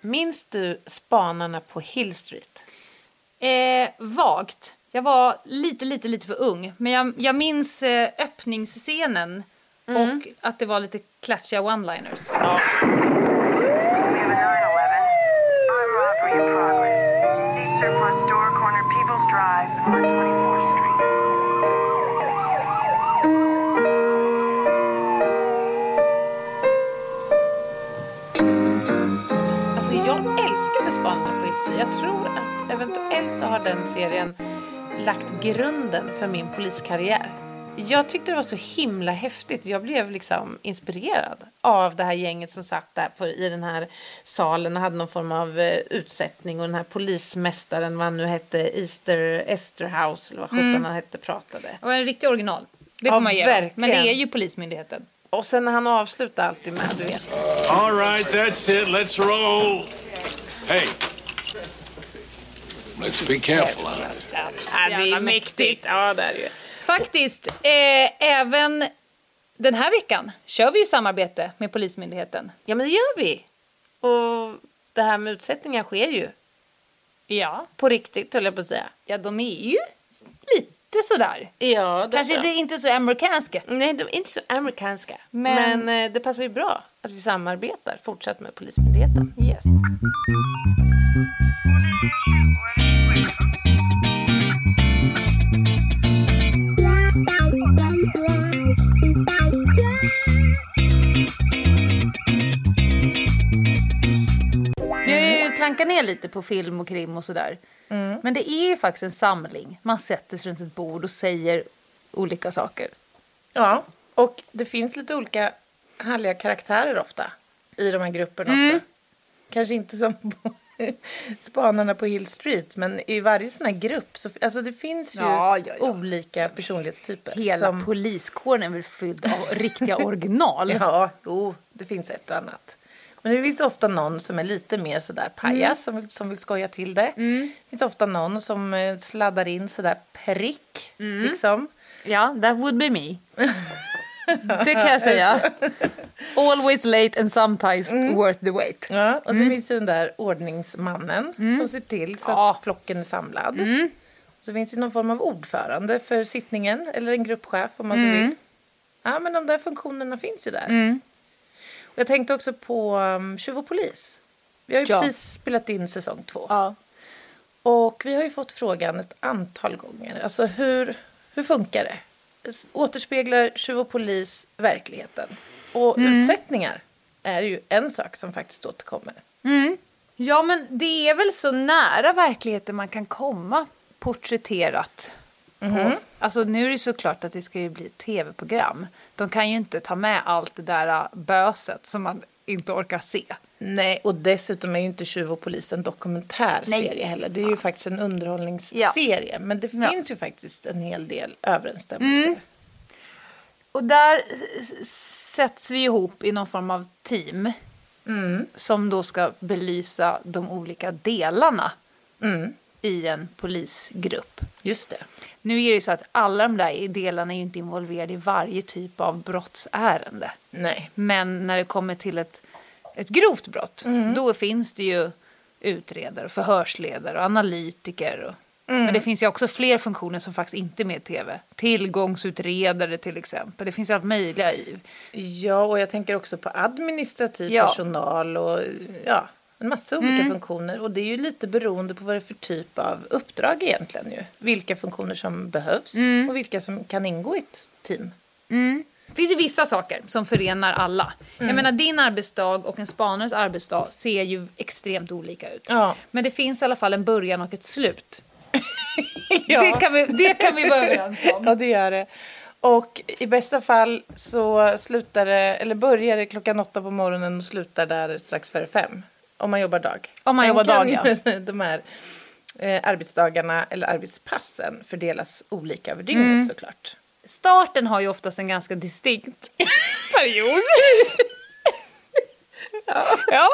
Minns du spanarna på Hill Street? Eh, vagt. Jag var lite, lite, lite för ung. Men jag, jag minns eh, öppningsscenen och att det var lite klatschiga one-liners. Ja. We Street. Jag tror att eventuellt så har den serien lagt grunden för min poliskarriär. Jag tyckte det var så himla häftigt. Jag blev liksom inspirerad av det här gänget som satt där på, i den här salen och hade någon form av eh, utsättning och den här polismästaren, vad han nu hette, Easter Esterhouse eller vad sjutton han hette, pratade. Det var en riktig original. Det Ja, får man ge verkligen. Men det är ju Polismyndigheten. Och sen när han avslutade alltid med, du vet. All right, that's it. Let's roll. Hey. Let's be careful. Ja, det är Jävla mäktigt. Ja, det är det ju. Faktiskt, eh, även den här veckan kör vi ju samarbete med Polismyndigheten. Ja, men det gör vi. Och det här med utsättningar sker ju Ja. på riktigt, höll jag på att säga. Ja, de är ju lite sådär. Ja, det Kanske inte, inte så amerikanska. Nej, de är inte så amerikanska. Men- Men, eh, det passar ju bra att vi samarbetar fortsatt med Polismyndigheten. Yes. Klankat ner lite på film och krim och sådär. Men det är ju faktiskt en samling. Man sätter sig runt ett bord och säger olika saker. Ja, och det finns lite olika härliga karaktärer ofta i de här grupperna också. Kanske inte som på Spanarna på Hill Street, men i varje sån här grupp så alltså det finns ju Ja, ja, ja. olika personlighetstyper. Hela som, poliskåren är väl fylld av riktiga original. Ja, jo, det finns ett och annat. Men det finns ofta någon som är lite mer sådär pajas, som, vill, som vill skoja till det. Det finns ofta någon som eh, sladdar in sådär prick, liksom. Ja, that would be me. Det kan jag säga. Always late and sometimes worth the wait. Ja, och så finns det den där ordningsmannen som ser till så att Ja. flocken är samlad. Så finns det någon form av ordförande för sittningen, eller en gruppchef om man så vill. Ja, men de där funktionerna finns ju där. Och jag tänkte också på um, Tjuv och polis. Vi har ju Ja. precis spelat in säsong två. Ja. Och vi har ju fått frågan ett antal gånger. Alltså hur, hur funkar det? Återspeglar Tjuv och polis verkligheten? Och utsättningar är ju en sak som faktiskt återkommer. ja, men det är väl så nära verkligheten man kan komma porträtterat. På. Alltså nu är det såklart att det ska ju bli ett tv-program. De kan ju inte ta med allt det där äh, böset som man inte orkar se. Nej, och dessutom är ju inte Tjuv och polis en dokumentärserie heller. Det är ju faktiskt en underhållningsserie. Men det Ja. finns ju faktiskt en hel del överensstämmelser. Och där sätts vi ihop i någon form av team. Som då ska belysa de olika delarna i en polisgrupp. Just det. Nu är det så att alla de där delarna är ju inte involverade i varje typ av brottsärende. Nej. Men när det kommer till ett, ett grovt brott, då finns det ju utredare, förhörsledare och analytiker. Och, Men det finns ju också fler funktioner som faktiskt inte är med i tv. Tillgångsutredare till exempel. Det finns allt möjliga i. Ja, och jag tänker också på administrativ Ja. personal och ja, en massa olika funktioner. Och det är ju lite beroende på vad det är för typ av uppdrag egentligen ju. Vilka funktioner som behövs och vilka som kan ingå i ett team. Det finns ju vissa saker som förenar alla. Jag menar din arbetsdag och en spanares arbetsdag ser ju extremt olika ut. Ja. Men det finns i alla fall en början och ett slut. Det, kan vi, det kan vi vara överens om. Ja, det gör det. Och i bästa fall så slutar det, eller börjar det klockan åtta på morgonen och slutar där strax före fem. Om man jobbar dag. Om man Sen jobbar dag, ju de här eh, arbetsdagarna eller arbetspassen fördelas olika över dygnet Mm. såklart. Starten har ju oftast en ganska distinkt period. ja.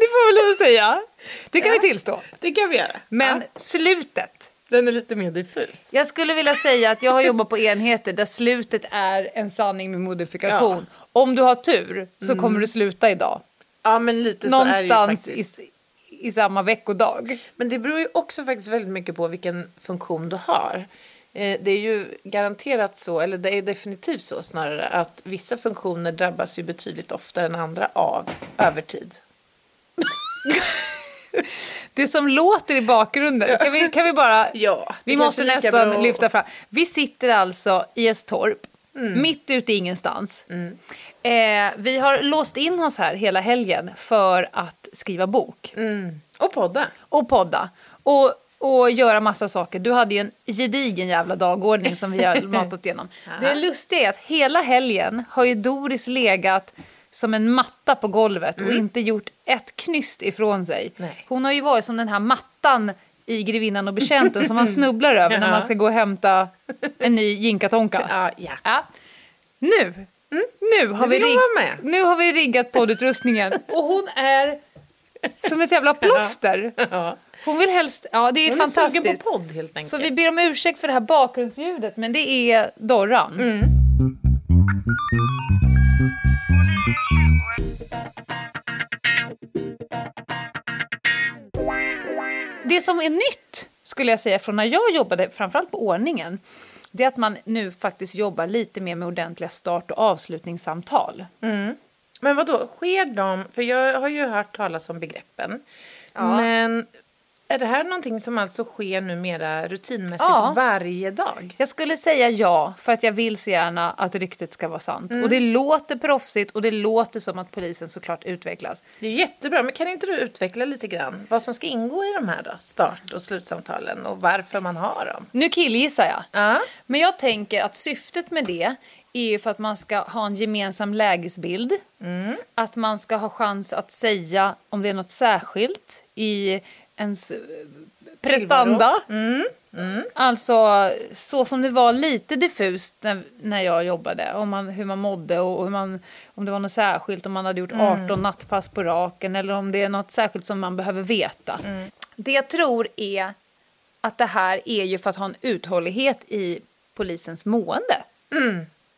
det får väl lov säga. Det kan vi tillstå. Det kan vi göra. Men Ja, slutet. den är lite mer diffus. Jag skulle vilja säga att jag har jobbat på enheter där slutet är en sanning med modifikation. Om du har tur så kommer du sluta idag. Ja, men lite så är det ju Någonstans i, faktiskt. i samma veckodag. Men det beror ju också faktiskt väldigt mycket på vilken funktion du har. Eh, Det är ju garanterat så, eller det är definitivt så snarare, att vissa funktioner drabbas ju betydligt oftare än andra av övertid. Det som låter i bakgrunden, kan vi, kan vi bara... Ja, vi måste nästan bra lyfta fram. Vi sitter alltså i ett torp, Mm. mitt ute i ingenstans. Eh, vi har låst in oss här hela helgen för att skriva bok Mm. Och podda. och podda. Och, och göra massa saker. Du hade ju en gedigen jävla dagordning som vi har matat igenom. Det lustiga är att hela helgen har ju Doris legat som en matta på golvet och inte gjort ett knyst ifrån sig. Nej. Hon har ju varit som den här mattan i Grevinnan och betjänten som man snubblar över när man ska gå och hämta en ny jinkatonka. Ja, ja. Ja. Nu, nu, har vi rig- nu har vi riggat poddutrustningen och hon är som ett jävla plåster. ja. Hon vill helst, ja det är Hon är fantastiskt. på podd helt enkelt. Så vi ber om ursäkt för det här bakgrundsljudet men det är Dorran. Mm. Det som är nytt skulle jag säga från när jag jobbade framförallt på ordningen det är att man nu faktiskt jobbar lite mer med ordentliga start och avslutningssamtal. Men vad då sker de, för jag har ju hört talas om begreppen. Ja. Men är det här någonting som alltså sker numera rutinmässigt Ja. varje dag? Jag skulle säga ja, för att jag vill så gärna att ryktet ska vara sant. Och det låter proffsigt och det låter som att polisen såklart utvecklas. Det är jättebra, men kan inte du utveckla lite grann vad som ska ingå i de här då? Start och slutsamtalen och varför man har dem? Nu killgissar jag. Ja. Men jag tänker att syftet med det är ju för att man ska ha en gemensam lägesbild. Att man ska ha chans att säga om det är något särskilt i ens eh, prestanda. Alltså så som det var lite diffust när, när jag jobbade. Om man, hur man mådde och hur man, om det var något särskilt. Om man hade gjort 18 nattpass på raken. Eller om det är något särskilt som man behöver veta. Det jag tror är att det här är ju för att ha en uthållighet i polisens mående.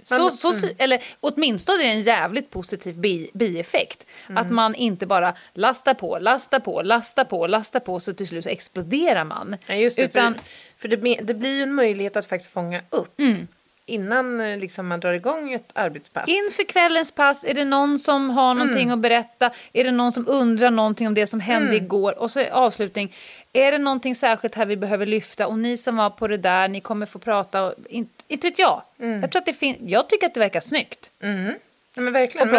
Så, så, Eller åtminstone är det en jävligt positiv bi, bieffekt. Att man inte bara lastar på, lastar på, lastar på, lastar på så till slut så exploderar man. Ja, just det. Utan, för för det, blir- det blir ju en möjlighet att faktiskt fånga upp innan eh, liksom, man drar igång ett arbetspass. Inför kvällens pass, är det någon som har någonting att berätta? Är det någon som undrar någonting om det som hände igår? Och så avslutning. Är det någonting särskilt här vi behöver lyfta? Och ni som var på det där, ni kommer få prata. och- Inte, inte vet jag. Jag, tror att det fin- jag tycker att det verkar snyggt. Ja, men verkligen. Men-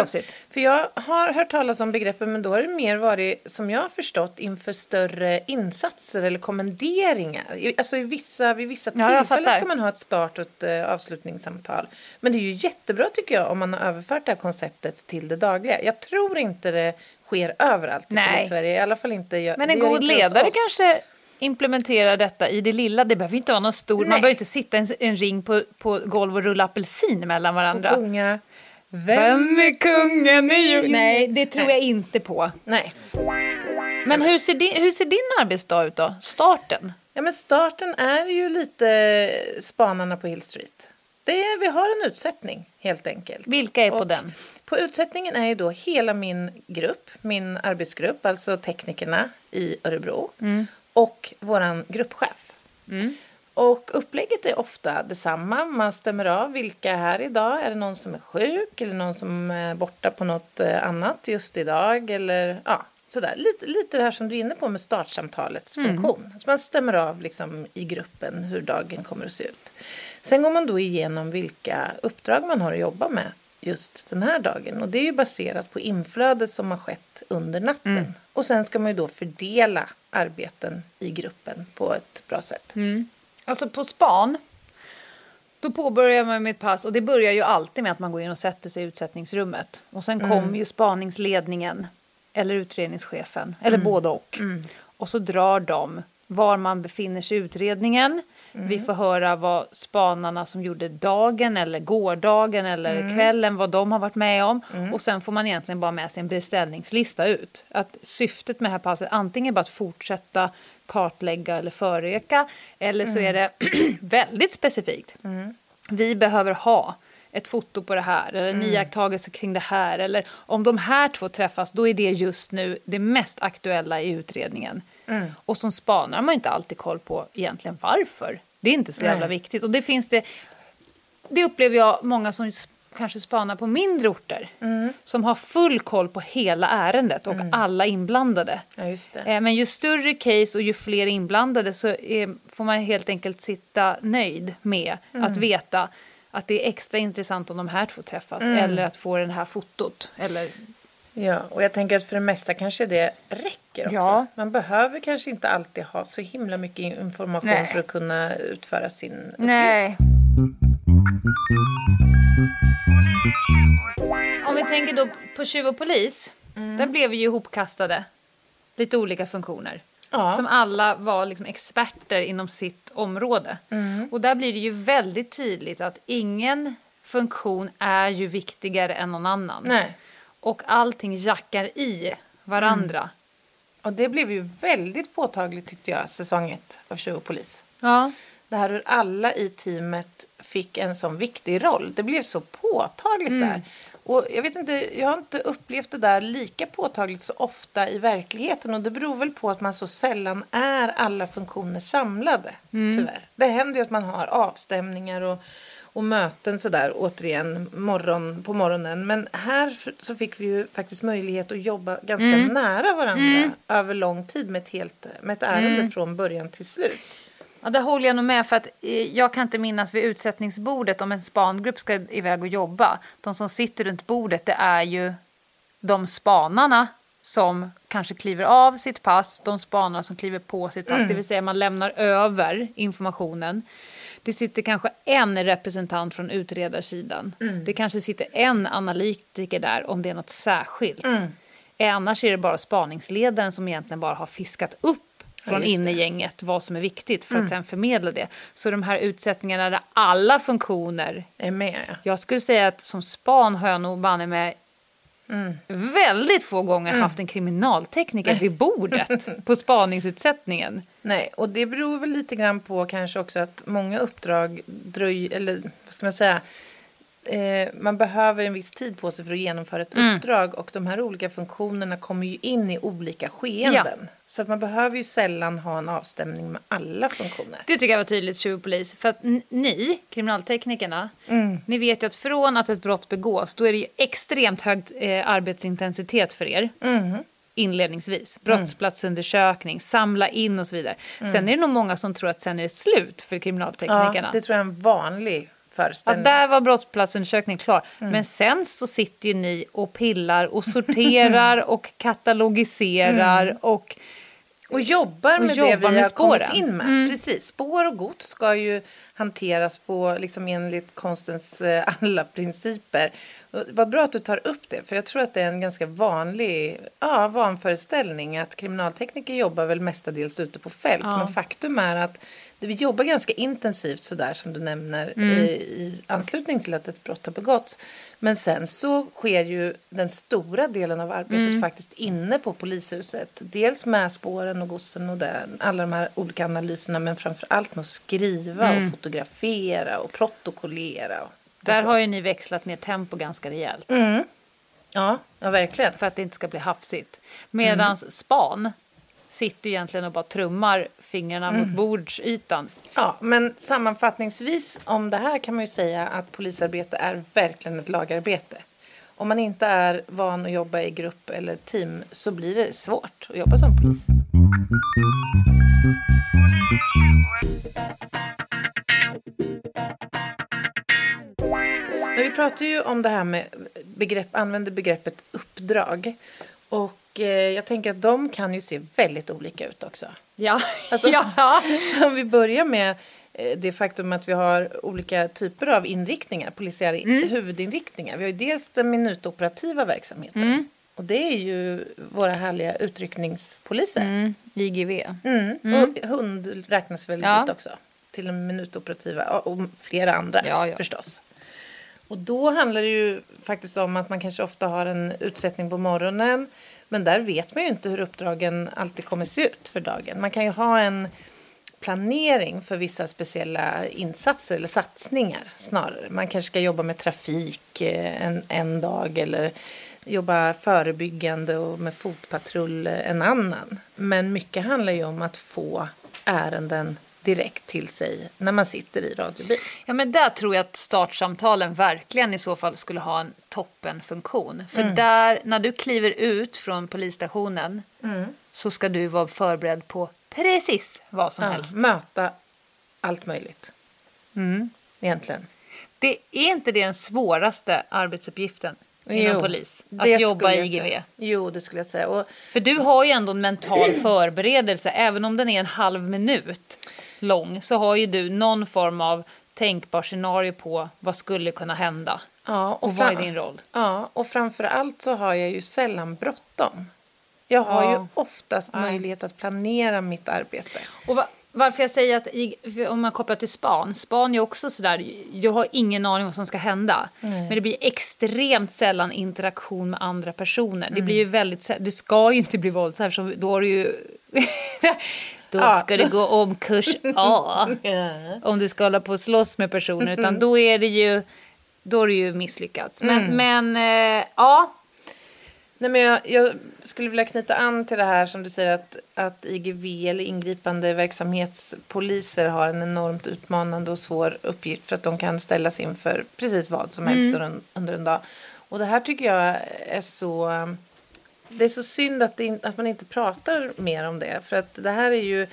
För jag har hört talas om begreppen men då har det mer varit, som jag har förstått, inför större insatser eller kommenderingar. I- Alltså i vissa, vid vissa Ja, tillfällen ska man ha ett start och ett eh, avslutningssamtal. Men det är ju jättebra tycker jag om man har överfört det här konceptet till det dagliga. Jag tror inte det sker överallt i Nej. Sverige. I alla fall inte. Men en god inte ledare kanske implementerar detta i det lilla. Det behöver inte vara någon stor, man Nej. behöver inte sitta i en, en ring på, på golv och rulla apelsin mellan varandra. Sjunga Vem är kungen i? Nej, det tror jag inte på. Nej. Men hur ser, din, hur ser din arbetsdag ut då? Starten? Ja, men starten är ju lite spanarna på Hill Street. Det är, vi har en utsättning helt enkelt. Vilka är på Och den? På utsättningen är ju då hela min grupp, min arbetsgrupp, alltså teknikerna i Örebro Mm. och våran gruppchef. Och upplägget är ofta detsamma. Man stämmer av vilka är här idag. Är det någon som är sjuk eller någon som är borta på något eh, annat just idag? Eller ja, sådär. Lite, lite det här som du är inne på med startsamtalets funktion. Så man stämmer av liksom i gruppen hur dagen kommer att se ut. Sen går man då igenom vilka uppdrag man har att jobba med just den här dagen. Och det är baserat på inflödet som har skett under natten. Och sen ska man ju då fördela arbeten i gruppen på ett bra sätt. Alltså på span, då påbörjar man med ett pass och det börjar ju alltid med att man går in och sätter sig i utsättningsrummet. Och sen kommer ju spaningsledningen eller utredningschefen, eller både och. Och så drar de var man befinner sig i utredningen. Vi får höra vad spanarna som gjorde dagen eller gårdagen eller kvällen, vad de har varit med om. Och sen får man egentligen bara med sig en beställningslista ut. Att syftet med det här passet antingen bara att fortsätta kartlägga eller föröka eller så är det väldigt specifikt. Vi behöver ha ett foto på det här eller en iakttagelse kring det här. Eller om de här två träffas, då är det just nu det mest aktuella i utredningen. Och som spanare har man inte alltid koll på egentligen varför. Det är inte så jävla Nej. viktigt. Och det finns det, det upplever jag många som kanske spanar på mindre orter. Som har full koll på hela ärendet och alla inblandade. Ja, just. Eh, Men ju större case och ju fler inblandade så är, får man helt enkelt sitta nöjd med att veta att det är extra intressant om de här två träffas eller att få det här fotot. Eller, Ja, och jag tänker att för det mesta kanske det räcker också. Ja. Man behöver kanske inte alltid ha så himla mycket information Nej. för att kunna utföra sin uppgift. Nej. Om vi tänker då på tjuv och polis. Där blev vi ju ihopkastade. Lite olika funktioner. Ja. Som alla var liksom experter inom sitt område. Och där blir det ju väldigt tydligt att ingen funktion är ju viktigare än någon annan. Nej. Och allting jackar i varandra. Och det blev ju väldigt påtagligt tyckte jag, säsong ett av Tjuv och polis. Ja. Det här hur alla i teamet fick en sån viktig roll. Det blev så påtagligt där. Och jag vet inte, jag har inte upplevt det där lika påtagligt så ofta i verkligheten. Och det beror väl på att man så sällan är alla funktioner samlade, tyvärr. Det händer ju att man har avstämningar och, och möten sådär, återigen, morgon, på morgonen. Men här så fick vi ju faktiskt möjlighet att jobba ganska nära varandra över lång tid med ett, helt, med ett ärende från början till slut. Ja, det håller jag nog med för att eh, jag kan inte minnas vid utsättningsbordet om en spangrupp ska iväg och jobba. De som sitter runt bordet det är ju de spanarna som kanske kliver av sitt pass, de spanarna som kliver på sitt pass, det vill säga man lämnar över informationen. Det sitter kanske en representant från utredarsidan. Det kanske sitter en analytiker där om det är något särskilt. Eh, Annars är det bara spaningsledaren som egentligen bara har fiskat upp från just det. inne i gänget vad som är viktigt för att sen förmedla det. Så de här utsättningarna där alla funktioner Är med, ja. jag skulle säga att som span har jag nog banne med väldigt få gånger haft en kriminaltekniker vid bordet på spaningsutsättningen. Nej, och det beror väl lite grann på kanske också att många uppdrag dröjer, eller vad ska man säga, eh, man behöver en viss tid på sig för att genomföra ett uppdrag och de här olika funktionerna kommer ju in i olika skeenden. Så att man behöver ju sällan ha en avstämning med alla funktioner. Det tycker jag var tydligt, tjuvpolis. För att ni, kriminalteknikerna, ni vet ju att från att ett brott begås, då är det ju extremt hög eh, arbetsintensitet för er. Inledningsvis. Brottsplatsundersökning, samla in och så vidare. Sen är det nog många som tror att sen är det slut för Ja, kriminalteknikerna. det tror jag är en vanlig Ja, föreställning. där var brottsplatsundersökningen klar. Men sen så sitter ju ni och pillar och sorterar och katalogiserar och Och jobbar Och med jobbar det vi har kommit in med. Precis. Spår och gods ska ju hanteras på liksom enligt konstens eh, alla principer. Och Vad bra att du tar upp det, för jag tror att det är en ganska vanlig ja, vanföreställning att kriminaltekniker jobbar väl mestadels ute på fält. Ja. Men faktum är att vi jobbar ganska intensivt sådär som du nämner Mm. i, i anslutning till att ett brott har begåtts. Men sen så sker ju den stora delen av arbetet Mm. faktiskt inne på polishuset. Dels med spåren och gossen och det, alla de här olika analyserna men framför allt med att skriva Mm. och fotografera och protokollera. Och, där har ju ni växlat ner tempo ganska rejält. ja, ja, verkligen. För att det inte ska bli hafsigt. Medan span sitter ju egentligen och bara trummar fingrarna mot bordsytan. Ja, men sammanfattningsvis om det här kan man ju säga att polisarbete är verkligen ett lagarbete. Om man inte är van att jobba i grupp eller team så blir det svårt att jobba som polis. Men vi pratar ju om det här med begrepp, använder begreppet uppdrag. Och eh, jag tänker att de kan ju se väldigt olika ut också. Ja, Alltså- ja. Om vi börjar med eh, det faktum att vi har olika typer av inriktningar, polisiära huvudinriktningar. Vi har ju dels den minutoperativa verksamheten. Och det är ju våra härliga utryckningspoliser. Mm, IGV. Mm. Och hund räknas väl Ja. dit också. Till de minutoperativa och flera andra Ja, ja. förstås. Och då handlar det ju faktiskt om att man kanske ofta har en utsättning på morgonen. Men där vet man ju inte hur uppdragen alltid kommer se ut för dagen. Man kan ju ha en planering för vissa speciella insatser eller satsningar snarare. Man kanske ska jobba med trafik eh, en, en dag eller jobba förebyggande och med fotpatrull eh, en annan. Men mycket handlar ju om att få ärenden direkt till sig när man sitter i radiobil. Ja, men där tror jag att startsamtalen verkligen i så fall skulle ha en toppenfunktion. För Mm. där, när du kliver ut från polisstationen så ska du vara förberedd på precis vad som Ja, helst. möta allt möjligt. Mm. Egentligen. Det är inte det den svåraste arbetsuppgiften inom Jo, polis? Att jobba i IGV? Jo, det skulle jag säga. Och För du har ju ändå en mental förberedelse. Även om den är en halv minut lång så har ju du någon form av tänkbar scenario på vad skulle kunna hända. Ja, Och vad är din roll? Ja, och framför allt så har jag ju sällan bråttom. Jag har Ja. ju oftast möjlighet att planera mitt arbete. Och va- varför jag säger att om man kopplar till span, span är också sådär, jag har ingen aning vad som ska hända. Men det blir extremt sällan interaktion med andra personer. Det blir ju väldigt det ska ju inte bli eftersom då är det ju, då Ja. ska det gå om kurs A. Om du ska hålla på och slåss med personer, utan då är det ju, då är det ju misslyckats. Men, men eh, ja, Nej, men jag, jag skulle vilja knyta an till det här som du säger att, att IGV eller ingripande verksamhetspoliser har en enormt utmanande och svår uppgift för att de kan ställas inför precis vad som helst under, en, under en dag. Och det här tycker jag är så... Det är så synd att, in- att man inte pratar mer om det. För att det här är ju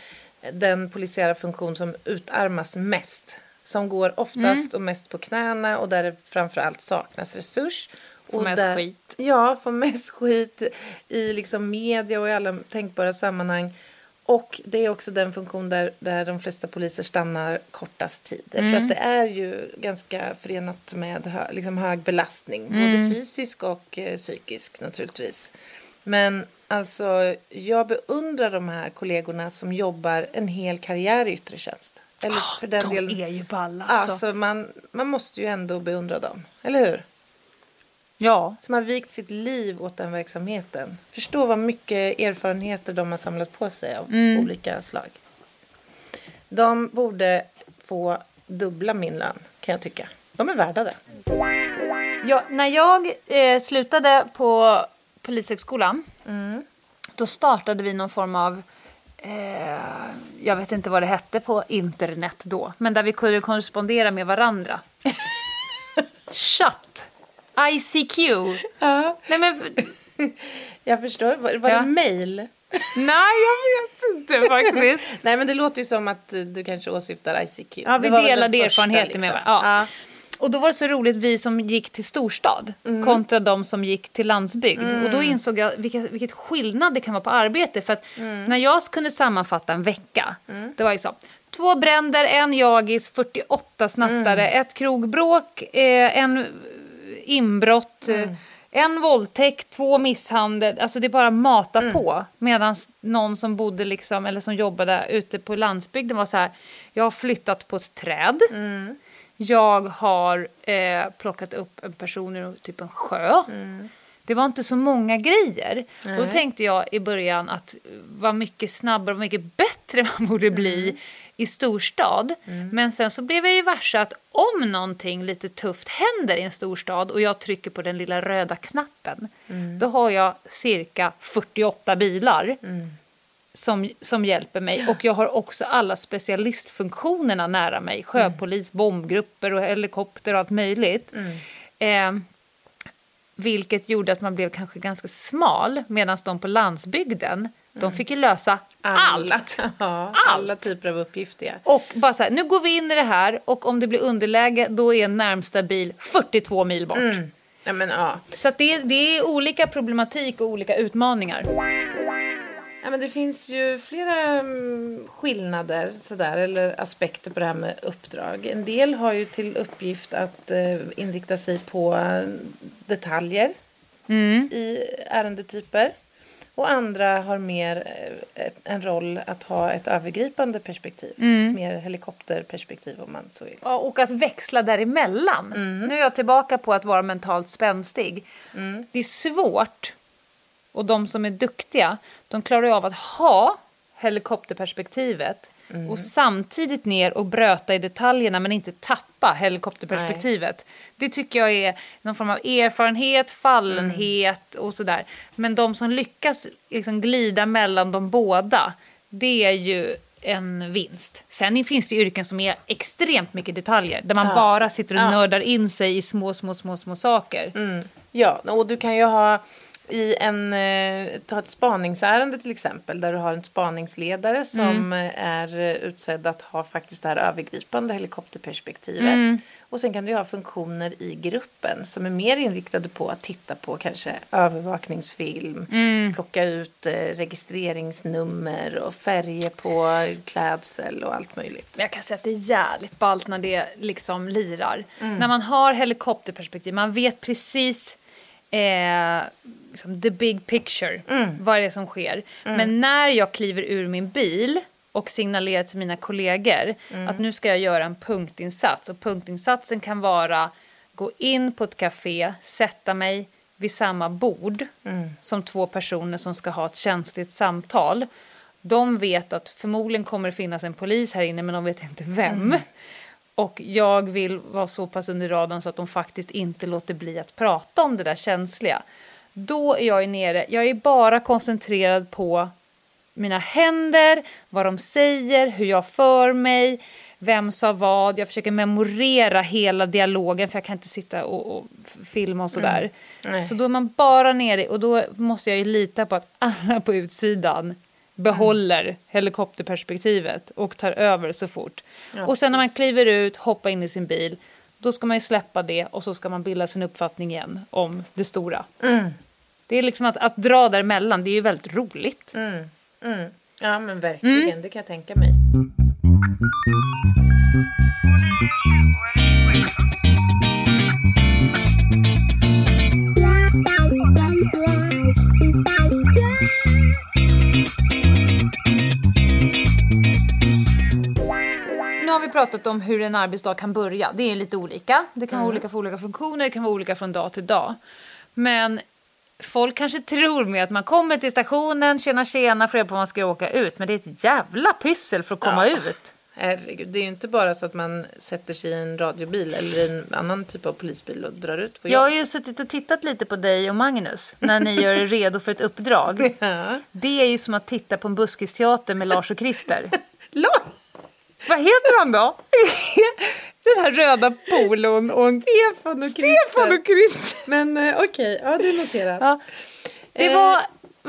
den polisiära funktion som utarmas mest. Som går oftast och mest på knäna och där det framförallt saknas resurs. Får och mest där, skit. Ja, får mest skit i liksom media och i alla tänkbara sammanhang. Och det är också den funktion där, där de flesta poliser stannar kortast tid. För att det är ju ganska förenat med hö, liksom hög belastning. Både fysisk och eh, psykisk naturligtvis. Men alltså, jag beundrar de här kollegorna som jobbar en hel karriär i yttre tjänst. Eller för den de delen. är ju balla alltså. Alltså, man, man måste ju ändå beundra dem. Eller hur? Ja. som har vikt sitt liv åt den verksamheten. Förstå vad mycket erfarenheter de har samlat på sig av olika slag. De borde få dubbla min lön, kan jag tycka. De är värda det. Ja, när jag eh, slutade på Polishögskolan då startade vi någon form av eh, jag vet inte vad det hette på internet då, men där vi kunde korrespondera med varandra. Chatt. ICQ. Ja, Nej, men, jag förstår. Var, var Ja. det mail? nej, jag vet inte faktiskt. Nej, men det låter ju som att du kanske åsyftar ICQ. Ja, vi delade erfarenheter med liksom. varandra. Ja. Och då var det så roligt, vi som gick till storstad kontra de som gick till landsbygd. Och då insåg jag vilket, vilket skillnad det kan vara på arbete. För att när jag kunde sammanfatta en vecka, det var så. Två bränder, en jagis, 48 snattare, ett krogbråk, eh, en inbrott, eh, en våldtäkt, två misshandel. Alltså det bara matar på. Medan någon som bodde liksom, eller som jobbade ute på landsbygden var så här, jag har flyttat på ett träd. Jag har eh, plockat upp en person ur typ en sjö. Det var inte så många grejer. Och då tänkte jag i början att vad mycket snabbare och mycket bättre man borde bli i storstad. Men sen så blev jag ju varse att om någonting lite tufft händer i en storstad och jag trycker på den lilla röda knappen. Då har jag cirka 48 bilar som, som hjälper mig. Och jag har också alla specialistfunktionerna nära mig. Sjöpolis, bombgrupper och helikopter och allt möjligt. Eh, vilket gjorde att man blev kanske ganska smal. Medan de på landsbygden, de fick ju lösa allt. Ja, Allt. alla typer av uppgifter. Och bara så här, nu går vi in i det här och om det blir underläge då är närmsta bil 42 mil bort. Ja, men, ja. Så det, det är olika problematik och olika utmaningar. Ja, men det finns ju flera mm, skillnader sådär, eller aspekter på det här med uppdrag. En del har ju till uppgift att eh, inrikta sig på eh, detaljer. i ärendetyper. Och andra har mer eh, en roll att ha ett övergripande perspektiv. Mer helikopterperspektiv om man så vill. Ja, och att växla däremellan. Nu är jag tillbaka på att vara mentalt spänstig. Det är svårt. Och de som är duktiga, de klarar ju av att ha helikopterperspektivet och samtidigt ner och bröta i detaljerna men inte tappa helikopterperspektivet. Det tycker jag är någon form av erfarenhet, fallenhet och sådär. Men de som lyckas liksom glida mellan de båda, det är ju en vinst. Sen finns det yrken som är extremt mycket detaljer, där man bara sitter och Ja. nördar in sig i små, små, små, små saker. Ja, och du kan ju ha i en, eh, ta ett spaningsärende till exempel där du har en spaningsledare som eh, är eh, utsedd att ha faktiskt det här övergripande helikopterperspektivet. Och sen kan du ha funktioner i gruppen som är mer inriktade på att titta på kanske övervakningsfilm, plocka ut registreringsnummer och färger på klädsel och allt möjligt. Jag kan säga att det är jävligt ballt när det liksom lirar. När man har helikopterperspektiv, man vet precis eh, liksom the big picture, vad det är som sker. Men när jag kliver ur min bil och signalerar till mina kollegor att nu ska jag göra en punktinsats. Och punktinsatsen kan vara gå in på ett café, sätta mig vid samma bord som två personer som ska ha ett känsligt samtal. De vet att förmodligen kommer det finnas en polis här inne men de vet inte vem. Och jag vill vara så pass under radarn så att de faktiskt inte låter bli att prata om det där känsliga. Då är jag nere, jag är bara koncentrerad på mina händer, vad de säger, hur jag för mig, vem sa vad. Jag försöker memorera hela dialogen för jag kan inte sitta och, och filma och sådär. Nej. Så då är man bara nere och då måste jag ju lita på att alla på utsidan behåller helikopterperspektivet och tar över så fort. Ja, och sen när man kliver ut, hoppar in i sin bil, då ska man ju släppa det och så ska man bilda sin uppfattning igen om det stora. Det är liksom att, att dra däremellan, det är ju väldigt roligt. Mm. Ja men verkligen, det kan jag tänka mig. Vi pratat om hur en arbetsdag kan börja. Det är lite olika. Det kan vara olika för olika funktioner, det kan vara olika från dag till dag. Men folk kanske tror med att man kommer till stationen, tjena tjena, får på att man ska åka ut. Men det är ett jävla pyssel för att komma Ja. ut. Herregud, det är ju inte bara så att man sätter sig i en radiobil eller en annan typ av polisbil och drar ut på Jag har jobb. ju suttit och tittat lite på dig och Magnus när ni gör er redo för ett uppdrag. Ja. Det är ju som att titta på en buskisteater med Lars och Christer. Lars! Vad heter han då? Den här röda polon och. Stefan och Stefan och Christer. Men eh, okej, ja det är noterat. Ja. Det Eh, var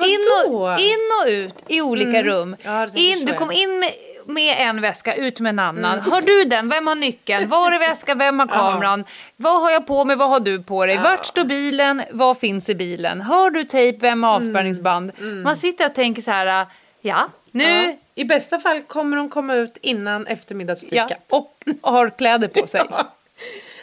in vadå? och, in och ut i olika rum. Ja, In, du ja. kom in med, med en väska, ut med en annan. Har du den? Vem har nyckeln? Var är väskan? Vem har kameran? Vad har jag på mig? Vad har du på dig? Vart står bilen? Vad finns i bilen? Har du tejp? Vem har avspärrningsband? Man sitter och tänker så här, ja, nu... Ja. I bästa fall kommer de komma ut innan Ja, eftermiddagsfikat. och har kläder på sig.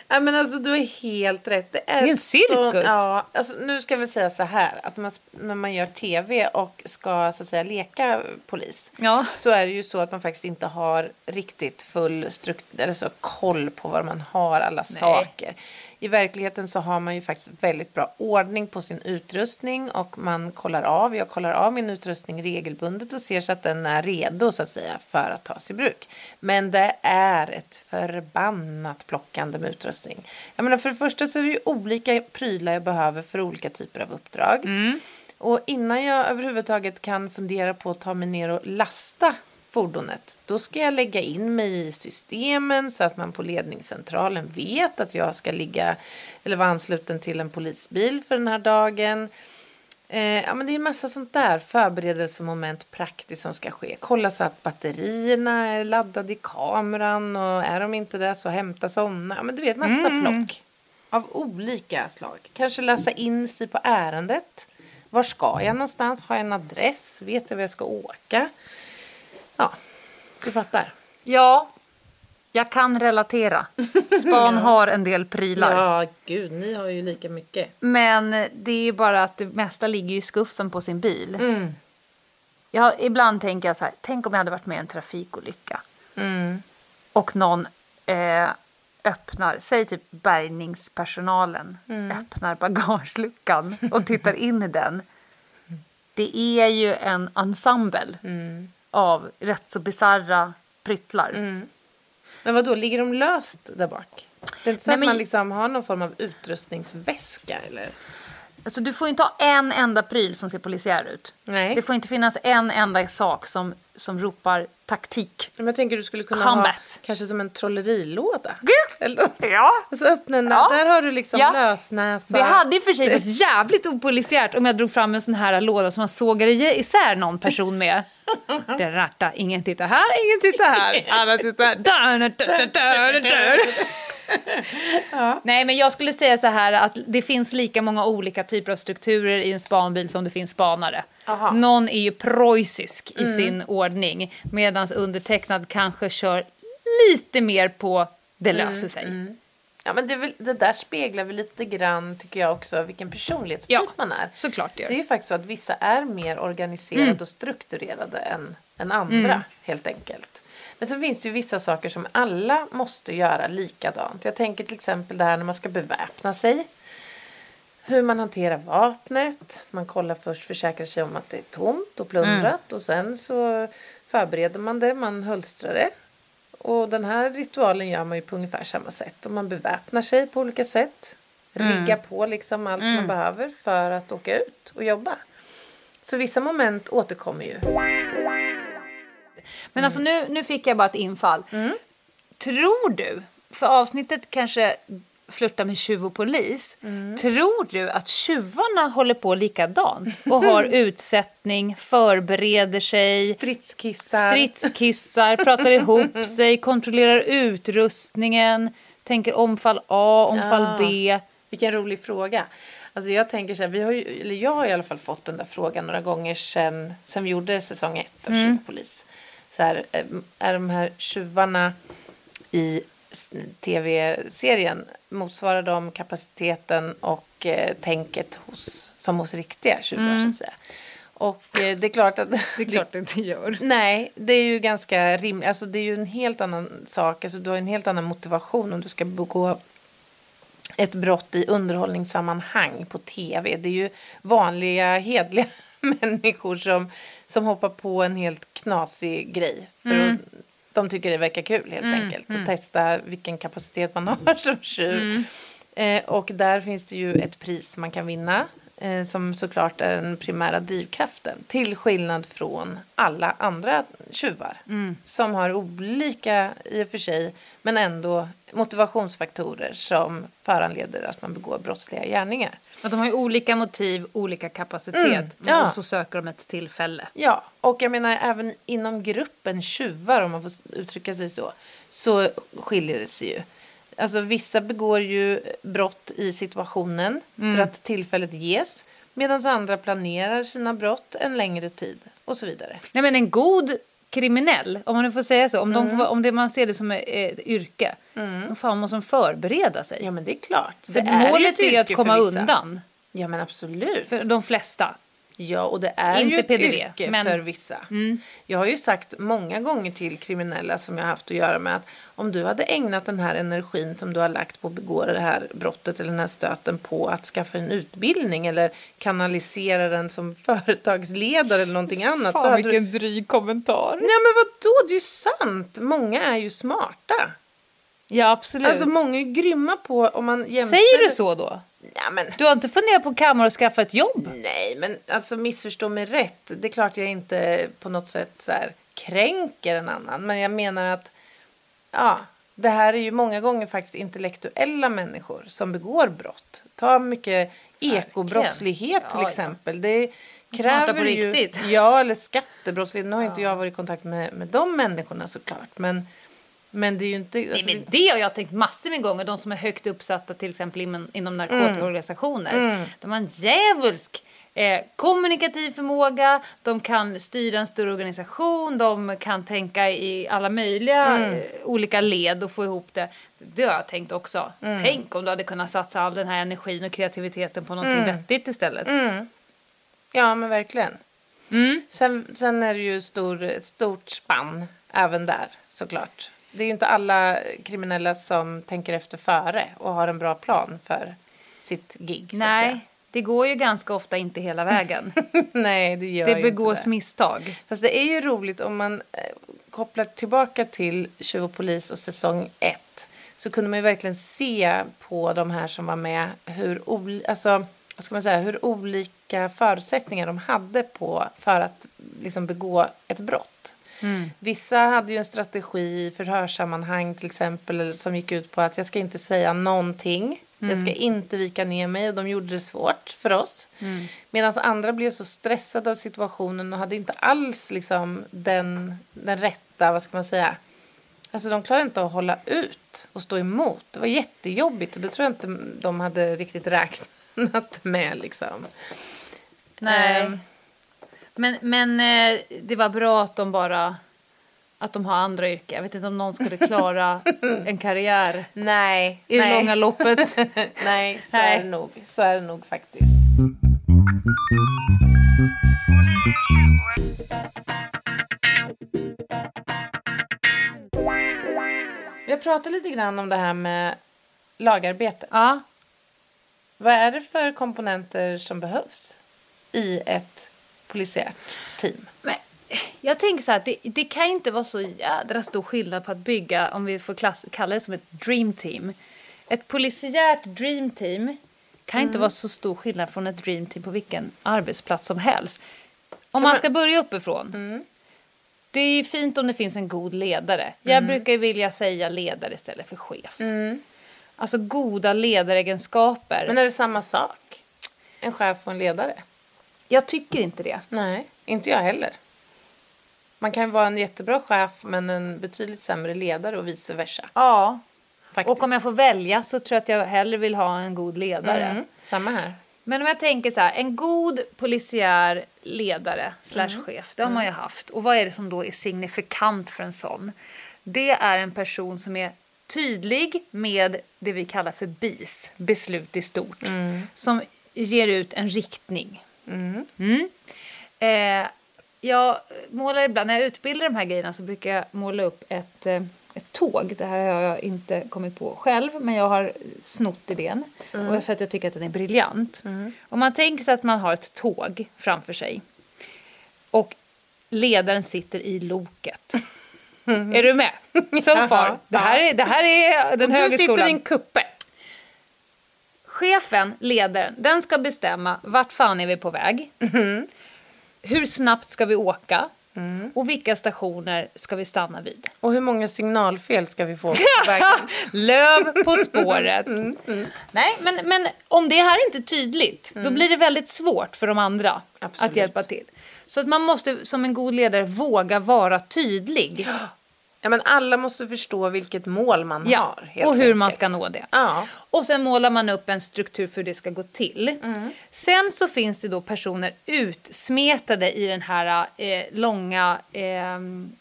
Ja, men alltså du är helt rätt. Det är, Det är en cirkus. Så, ja, alltså, nu ska vi säga så här att man, när man gör tv och ska så att säga leka polis Ja. så är det ju så att man faktiskt inte har riktigt full strukt- eller så koll på var man har alla saker. I verkligheten så har man ju faktiskt väldigt bra ordning på sin utrustning och man kollar av, jag kollar av min utrustning regelbundet och ser så att den är redo så att säga för att tas i bruk. Men det är ett förbannat plockande med utrustning. Jag menar för det första så är det ju olika prylar jag behöver för olika typer av uppdrag. Och innan jag överhuvudtaget kan fundera på att ta mig ner och lasta fordonet, då ska jag lägga in mig i systemen så att man på ledningscentralen vet att jag ska ligga eller vara ansluten till en polisbil för den här dagen. Eh, ja, men det är en massa sånt där förberedelsemoment praktiskt som ska ske. Kolla så att batterierna är laddade i kameran och är de inte det så hämta sådana. Ja, men du vet massa plock av olika slag. Kanske läsa in sig på ärendet. Var ska jag någonstans? Har jag en adress? Vet jag var jag ska åka? Ja, du fattar. Ja, Jag kan relatera. Span har en del prylar. Ja, gud, ni har ju lika mycket. Men det är ju bara att det mesta ligger i skuffen på sin bil. Mm. Jag, ibland tänker jag så här, tänk om jag hade varit med i en trafikolycka. Mm. Och någon eh, öppnar, säg typ bärgningspersonalen, Mm. öppnar bagageluckan och tittar in i den. Det är ju en ensemble Mm. Av rätt så bisarra pryttlar. Men vad då ligger de löst där bak? Det är inte så Nej, att men- man liksom har någon form av utrustningsväska eller? Alltså, du får inte ha en enda pryl som ser polisiär ut. Nej. Det får inte finnas en enda sak som, som ropar taktik. Men jag tänker du skulle kunna ha Combat. kanske som en trollerilåda. Eller, Ja. och så öppna den där, Ja. där har du liksom Ja. lösnäsa. Det hade i och för sig varit jävligt opolisiärt om jag drog fram en sån här låda som man sågar isär någon person med. Det ratta, ingen tittar här, ingen tittar här, alla tittar där. Där. Nej, men jag skulle säga så här att det finns lika många olika typer av strukturer i en spanbil som det finns spanare. Aha. Någon är ju preussisk i sin ordning medan undertecknad kanske kör lite mer på det löser sig. Ja, men det, väl, det där speglar väl lite grann, tycker jag också, vilken personlighetstyp Ja, man är. såklart det gör. Det är ju faktiskt så att vissa är mer organiserade och strukturerade än, än andra, helt enkelt. Men så finns det ju vissa saker som alla måste göra likadant. Jag tänker till exempel det här när man ska beväpna sig. Hur man hanterar vapnet. Man kollar först, försäkrar sig om att det är tomt och plundrat. Och sen så förbereder man det, man hölstrar det. Och den här ritualen gör man ju på ungefär samma sätt. Och man beväpnar sig på olika sätt. Riggar på liksom allt man behöver för att åka ut och jobba. Så vissa moment återkommer ju. Men alltså nu, nu fick jag bara ett infall. Mm. Tror du, för avsnittet kanske flörtar med tjuv och polis. Mm. Tror du att tjuvarna håller på likadant och har utsättning, förbereder sig, Stridskissar. stridskissar, pratar ihop sig, kontrollerar utrustningen, tänker omfall A, omfall Ja. B. Vilken rolig fråga. Alltså jag tänker så här, vi har ju, eller jag har i alla fall fått den där frågan några gånger sen, sen vi gjorde säsong ett av Mm. Tjuvpolis. Så här, eh, är de här tjuvarna i tv-serien, motsvarar de kapaciteten och eh, tänket hos, som hos riktiga tjuvar så att säga. Och eh, det är klart att... Mm. Det är klart det inte gör. Nej, det är ju ganska rimligt. Alltså det är ju en helt annan sak. Alltså du har en helt annan motivation om du ska begå ett brott i underhållningssammanhang på tv. Det är ju vanliga, hedliga människor som, som hoppar på en helt knasig grej. För att, de tycker det verkar kul helt enkelt. Att testa vilken kapacitet man har som tjuv. Eh, och där finns det ju ett pris man kan vinna. Eh, som såklart är den primära drivkraften. Till skillnad från alla andra tjuvar. Som har olika i och för sig. Men ändå motivationsfaktorer som föranleder att man begår brottsliga gärningar. Att de har ju olika motiv, olika kapacitet Mm, ja. och så söker de ett tillfälle. Ja, och jag menar även inom gruppen tjuvar, om man får uttrycka sig så, så skiljer det sig ju. Alltså vissa begår ju brott i situationen för att tillfället ges, medan andra planerar sina brott en längre tid och så vidare. Nej, men en god kriminell, om man nu får säga så, om, de får, om det, man ser det som ett, ett yrke, då fan måste de förbereda sig. Ja, men det är klart. För Det är målet är ju att komma undan, Ja, men absolut. för de flesta. Ja, och det är Inte ju ett PDV, yrke men- för vissa. Jag har ju sagt många gånger till kriminella som jag har haft att göra med att om du hade ägnat den här energin som du har lagt på att begå det här brottet eller den här stöten på att skaffa en utbildning eller kanalisera den som företagsledare eller någonting annat. så hade du... dryg kommentar. Nej men vadå, det är ju sant. Många är ju smarta. Ja, absolut. Alltså många är grymma på om man jämställer... Säger du så då? Ja, men... Du har inte funderat på kammare och skaffa ett jobb? Nej, men alltså missförstå mig rätt. Det är klart jag inte på något sätt så här kränker en annan. Men jag menar att ja, det här är ju många gånger faktiskt intellektuella människor som begår brott. Ta mycket ekobrottslighet till Ja, ja. exempel. Det Smarta kräver ju. Ja, eller skattebrottslighet. Nu har inte jag varit i kontakt med, med de människorna såklart. Men, men det är ju inte... Nej, Alltså, men det har jag tänkt massor med gånger. De som är högt uppsatta till exempel inom, inom narkotikaorganisationer. De har en djävulsk eh, kommunikativ förmåga, de kan styra en större organisation, de kan tänka i alla möjliga Mm. eh, olika led och få ihop det. Det har jag tänkt också. Mm. Tänk om du hade kunnat satsa all den här energin och kreativiteten på någonting Mm. vettigt istället. Ja, men verkligen. Mm. Sen, sen är det ju stor, ett stort spann även där, såklart. Det är ju inte alla kriminella som tänker efter före och har en bra plan för sitt gig. Nej, det går ju ganska ofta inte hela vägen. Nej, det gör det begås inte det. misstag. Fast det är ju roligt om man eh, kopplar tillbaka till Tjuv och polis och säsong ett. Så kunde man ju verkligen se på de här som var med hur, oli- alltså, ska man säga, hur olika förutsättningar de hade på för att liksom, begå ett brott. Vissa hade ju en strategi i förhörssammanhang till exempel som gick ut på att jag ska inte säga någonting. Jag ska inte vika ner mig och de gjorde det svårt för oss. Medan andra blev så stressade av situationen och hade inte alls liksom den, den rätta, vad ska man säga. Alltså de klarade inte att hålla ut och stå emot. Det var jättejobbigt och det tror jag inte de hade riktigt räknat med liksom. Nej. Ehm. Men, men eh, det var bra att de bara att de har andra yrken. Jag vet inte om någon skulle klara en karriär Nej. i det nej. långa loppet. nej, så Nej. är det nog. Så är det nog faktiskt. Vi har pratat lite grann om det här med lagarbete. ja. Vad är det för komponenter som behövs i ett polisiärt team? Men jag tänker så här, det, det kan inte vara så jädra stor skillnad på att bygga, om vi får klass, kalla det som ett dream team. Ett polisiärt dream team kan inte vara så stor skillnad från ett dream team på vilken arbetsplats som helst. Om man ska börja uppifrån. Det är ju fint om det finns en god ledare. Jag brukar ju vilja säga ledare istället för chef. Alltså goda ledaregenskaper. Men är det samma sak? En chef och en ledare? Jag tycker inte det. Nej, inte jag heller. Man kan vara en jättebra chef men en betydligt sämre ledare och vice versa. Ja, Faktiskt. och om jag får välja så tror jag att jag hellre vill ha en god ledare. mm, Samma här. Men om jag tänker så här, en god polisiär ledare slash chef, det har man ju haft. Och vad är det som då är signifikant för en sån? Det är en person som är tydlig med det vi kallar för BIS, beslut i stort. Som ger ut en riktning. Mm. Eh, jag målar ibland, när jag utbildar de här grejerna så brukar jag måla upp ett, eh, ett tåg. Det här har jag inte kommit på själv, men jag har snott idén. Och för att jag tycker att den är briljant. Om man tänker sig att man har ett tåg framför sig. Och ledaren sitter i loket. Är du med? So far. Det här är, det här är den Och höga du sitter skolan. i en kuppe. Chefen, ledaren, den ska bestämma vart fan är vi på väg. Hur snabbt ska vi åka? Och vilka stationer ska vi stanna vid? Och hur många signalfel ska vi få på vägen? Löv på spåret. Nej, men, men om det här är inte tydligt, då blir det väldigt svårt för de andra att Absolut. hjälpa till. Så att man måste som en god ledare våga vara tydlig. Ja, men alla måste förstå vilket mål man Ja, har. och hur man enkelt. ska nå det. Ja. Och sen målar man upp en struktur för hur det ska gå till. Sen så finns det då personer utsmetade i den här eh, långa eh,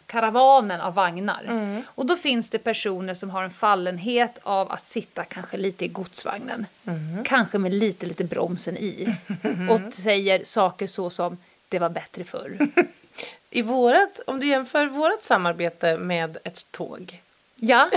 karavanen av vagnar. Och då finns det personer som har en fallenhet av att sitta kanske lite i godsvagnen. Kanske med lite, lite bromsen i. Och säger saker så som det var bättre förr. I vårat, om du jämför vårt samarbete med ett tåg. Ja.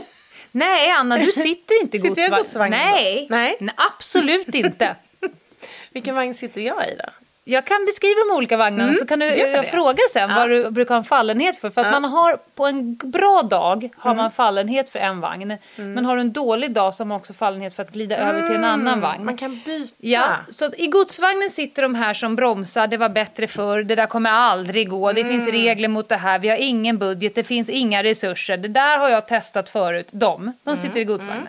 Nej, Anna, du sitter inte i Sitter jag godsvagn. godsvagnen då? Nej. Nej. absolut inte. Vilken vagn sitter jag i då? Jag kan beskriva de olika vagnarna så kan du fråga sen vad du brukar ha en fallenhet för. För att man har på en bra dag har man fallenhet för en vagn. Men har du en dålig dag så har man också fallenhet för att glida över till en annan vagn. Man kan byta. Ja, så i godsvagnen sitter de här som bromsar, det var bättre förr, det där kommer aldrig gå, det finns regler mot det här, vi har ingen budget, det finns inga resurser, det där har jag testat förut. De, de sitter i godsvagnen.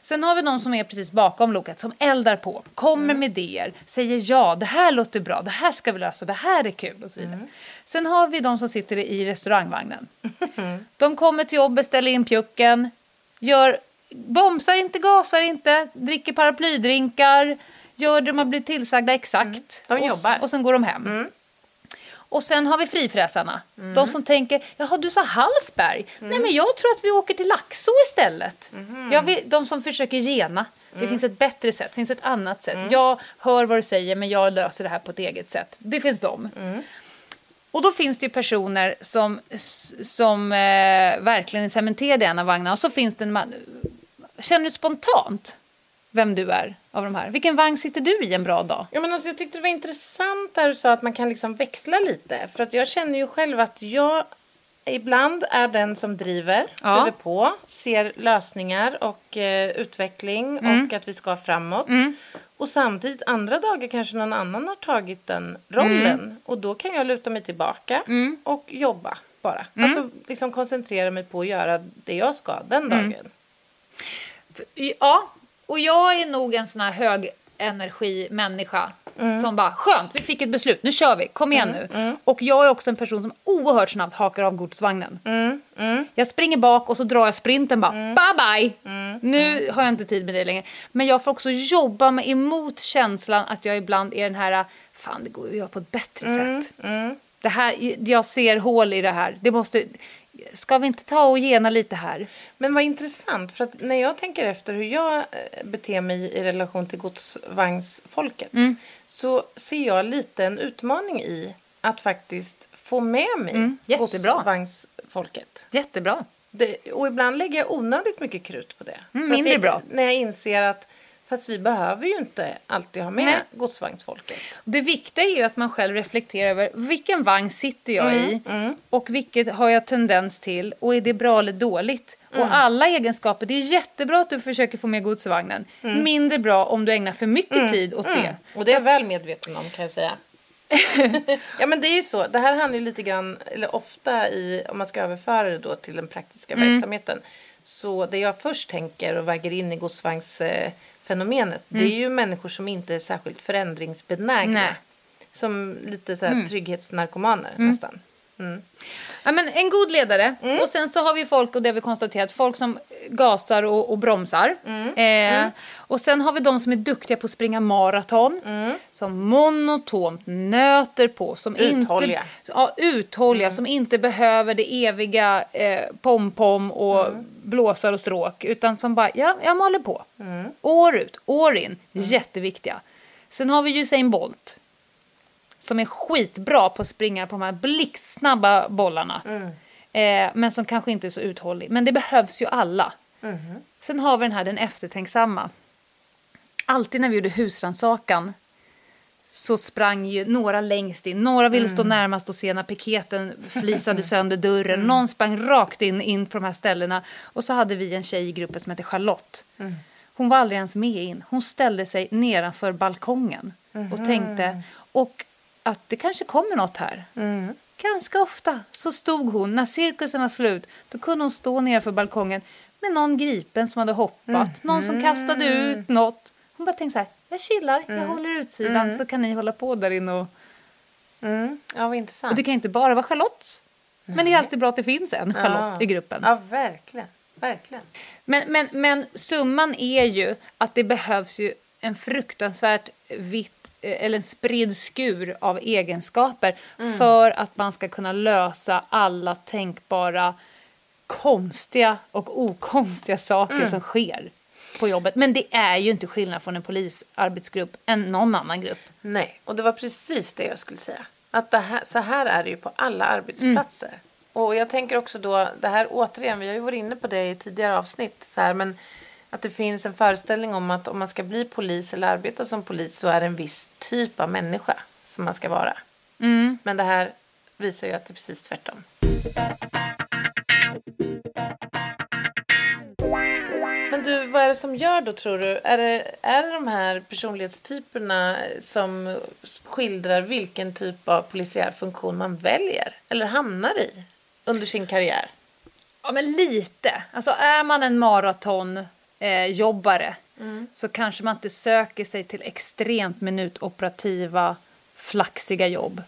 Sen har vi de som är precis bakom loket, som eldar på, kommer med idéer, säger ja, det här låter bra, det här ska vi lösa, det här är kul och så vidare. Sen har vi de som sitter i restaurangvagnen. De kommer till jobbet, ställer in pjucken, gör, bromsar inte, gasar inte, dricker paraplydrinkar, gör det de har blivit tillsagda exakt. De och, jobbar. Och sen går de hem. Och sen har vi frifräsarna. De som tänker, jaha du sa Hallsberg. Nej men jag tror att vi åker till Laxå istället. Jag vill, de som försöker gena. Det finns ett bättre sätt, det finns ett annat sätt. Jag hör vad du säger men jag löser det här på ett eget sätt. Det finns de. Och då finns det personer som, som eh, verkligen är cementerade i en av vagnarna. Och så finns det en man... Känner du spontant vem du är av de här? Vilken vagn sitter du i en bra dag? Ja, men alltså, jag tyckte det var intressant där du sa att man kan liksom växla lite. För att jag känner ju själv att jag ibland är den som driver, Ja. driver på, ser lösningar och eh, utveckling och att vi ska framåt. Och samtidigt andra dagar kanske någon annan har tagit den rollen. Och då kan jag luta mig tillbaka och jobba bara. Alltså liksom koncentrera mig på att göra det jag ska den dagen. Ja, och jag är nog en sån här hög energimänniska som bara skönt, vi fick ett beslut, nu kör vi, kom igen nu. Och jag är också en person som oerhört snabbt hakar av godsvagnen. Jag springer bak och så drar jag sprinten bara, bye bye. Nu har jag inte tid med det längre. Men jag får också jobba mig emot känslan att jag ibland är den här, fan det går ju att göra på ett bättre sätt. Det här, jag ser hål i det här, det måste, ska vi inte ta och gena lite här? Men vad intressant, för att när jag tänker efter hur jag eh, beter mig i relation till godsvagnsfolket Mm. så ser jag lite en utmaning i att faktiskt få med mig Mm, jättebra. godsvagnsfolket. Jättebra. Det, och ibland lägger jag onödigt mycket krut på det. Mm, mindre det, bra. När jag inser att fast vi behöver ju inte alltid ha med Nej. godsvagnsfolket. Det viktiga är ju att man själv reflekterar över vilken vagn sitter jag i och vilket har jag tendens till och är det bra eller dåligt. Och alla egenskaper, det är jättebra att du försöker få med godsvagnen. Mindre bra om du ägnar för mycket tid åt det. Och det är jag väl medveten om kan jag säga. ja men det är ju så. Det här handlar ju lite grann, eller ofta i, om man ska överföra det då till den praktiska Mm. verksamheten. Så det jag först tänker och väger in i godsvagnsfenomenet. Det är ju människor som inte är särskilt förändringsbenägna. Mm. Nej. Som lite så här Mm. trygghetsnarkomaner nästan. Ja, men en god ledare. Och sen så har vi folk, och det har vi konstaterat, folk som gasar och, och bromsar. Eh, Och sen har vi de som är duktiga på att springa maraton. Som monotont nöter på. Som Uthålliga. Inte, ja, uthålliga. Som inte behöver det eviga eh, pom-pom och blåsar och stråk. Utan som bara, ja, jag maler på. År ut, år in. Jätteviktiga. Sen har vi Usain Bolt som är skitbra på att springa på de här blixtsnabba bollarna. Eh, men som kanske inte är så uthållig. Men det behövs ju alla. Sen har vi den här den eftertänksamma. Alltid när vi gjorde husrannsakan så sprang ju några längst in. Några ville stå närmast och se när piketen flisade sönder dörren. Någon sprang rakt in, in på de här ställena. Och så hade vi en tjej i gruppen som hette Charlotte. Hon var aldrig ens med in. Hon ställde sig nedanför balkongen och tänkte och att det kanske kommer något här. Ganska ofta så stod hon, när cirkusen var slut, då kunde hon stå nedanför balkongen med någon gripen som hade hoppat, någon som kastade ut något. Hon bara tänkte så här, jag chillar, jag håller utsidan så kan ni hålla på där inne och... Mm. Ja, vad intressant. Och det kan inte bara vara Charlotte. Men det är alltid bra att det finns en Charlotte Ja. i gruppen. Ja, verkligen. Verkligen. Men, men, men summan är ju att det behövs ju en fruktansvärt vitt eller en spridd skur av egenskaper för att man ska kunna lösa alla tänkbara konstiga och okonstiga saker som sker på jobbet. Men det är ju inte skillnad från en polisarbetsgrupp än någon annan grupp. Nej, och det var precis det jag skulle säga. Att här, så här är det ju på alla arbetsplatser. Och jag tänker också då, det här återigen, vi har ju varit inne på det i tidigare avsnitt, så här, men att det finns en föreställning om att om man ska bli polis eller arbeta som polis så är det en viss typ av människa som man ska vara. Men det här visar ju att det är precis tvärtom. Men du, vad är det som gör då tror du? Är det, är det de här personlighetstyperna som skildrar vilken typ av polisiär funktion man väljer eller hamnar i under sin karriär? Ja, men lite. Alltså är man en maratonjobbare eh, jobbare, så kanske man inte söker sig till extremt minutoperativa, flaxiga jobb.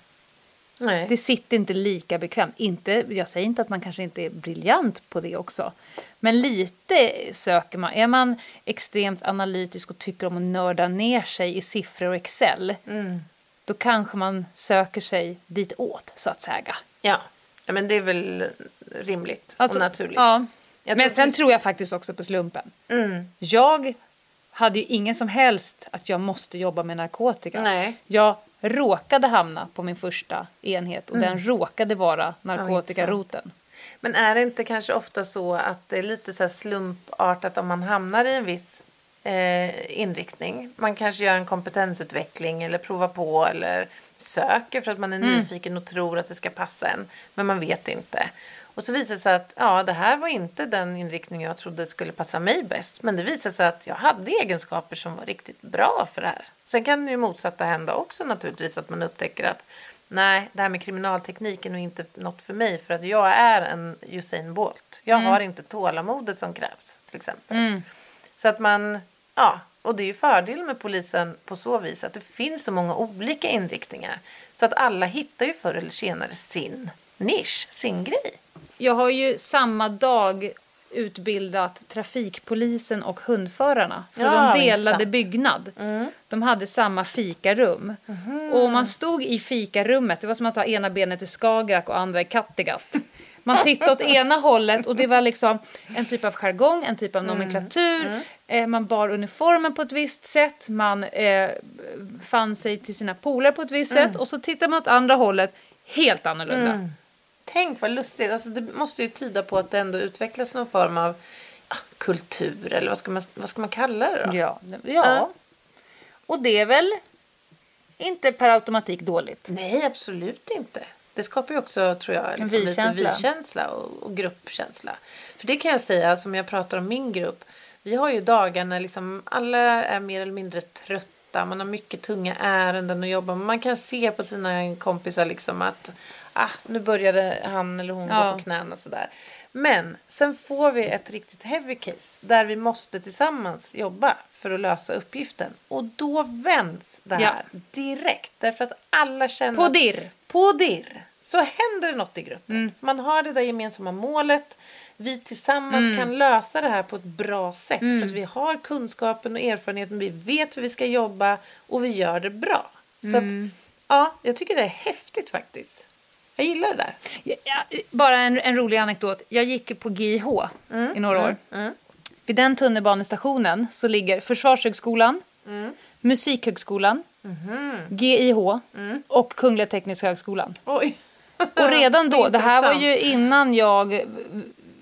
Nej. Det sitter inte lika bekvämt. Inte, jag säger inte att man kanske inte är briljant på det också. Men lite söker man. Är man extremt analytisk och tycker om att nörda ner sig i siffror och Excel. Mm. Då kanske man söker sig dit åt så att säga. Ja. ja, men det är väl rimligt Alltså, och naturligt. Ja. Jag Men sen att- tror jag faktiskt också på slumpen. Mm. Jag hade ju ingen som helst att jag måste jobba med narkotika. Nej. Jag råkade hamna på min första enhet och den råkade vara narkotikaroten. Men är det inte kanske ofta så att det är lite så slumpartat om man hamnar i en viss eh, inriktning? Man kanske gör en kompetensutveckling eller provar på eller söker för att man är nyfiken och tror att det ska passa en. Men man vet inte. Och så visar det sig att ja, det här var inte den inriktning jag trodde skulle passa mig bäst. Men det visade sig att jag hade egenskaper som var riktigt bra för det här. Sen kan det ju motsatta hända också naturligtvis att man upptäcker att nej, det här med kriminalteknik är inte något för mig för att jag är en Usain Bolt. Jag har inte tålamodet som krävs till exempel. Så att man, ja, och det är ju fördelen med polisen på så vis att det finns så många olika inriktningar. Så att alla hittar ju förr eller senare sin nisch, sin grej. Jag har ju samma dag utbildat trafikpolisen och hundförarna. För Ja, de delade. Mm. byggnad. De hade samma fikarum. Mhm. Och man stod i fikarummet, det var som att ha ena benet i Skagerrak och andra i Kattegatt. Man tittade åt ena hållet och det var liksom en typ av jargong, en typ av Mm. nomenklatur. Eh, man bar uniformen på ett visst sätt, man eh, fann sig till sina polare på ett visst Mm. sätt. Och så tittar man åt andra hållet, helt annorlunda. Tänk vad lustigt. Alltså, det måste ju tyda på att det ändå utvecklas någon form av ja, kultur eller vad ska man, vad ska man kalla det då? Ja, ja. Ja. Och det är väl inte per automatik dåligt. Nej, absolut inte. Det skapar ju också, tror jag, liksom lite vi-känsla. vi-känsla och, och gruppkänsla. För det kan jag säga, som jag pratar om min grupp. Vi har ju dagar när liksom alla är mer eller mindre trötta. Man har mycket tunga ärenden att jobba med. Man kan se på sina kompisar liksom att ah, nu började han eller hon Ja. gå på knäna sådär. Men sen får vi ett riktigt heavy case där vi måste tillsammans jobba för att lösa uppgiften. Och då vänds det Ja. här direkt. Därför att alla känner På dirr. på dirr så händer det något i gruppen. Man har det där gemensamma målet. Vi tillsammans kan lösa det här på ett bra sätt. För att vi har kunskapen och erfarenheten. Vi vet hur vi ska jobba och vi gör det bra. Så att, ja, jag tycker det är häftigt faktiskt. Jag gillar det där. Ja, bara en, en rolig anekdot. Jag gick på GIH i några år. Vid den tunnelbanestationen så ligger Försvarshögskolan, Musikhögskolan, GIH och Kungliga Tekniska Högskolan. Oj. Och redan då, det här var ju innan jag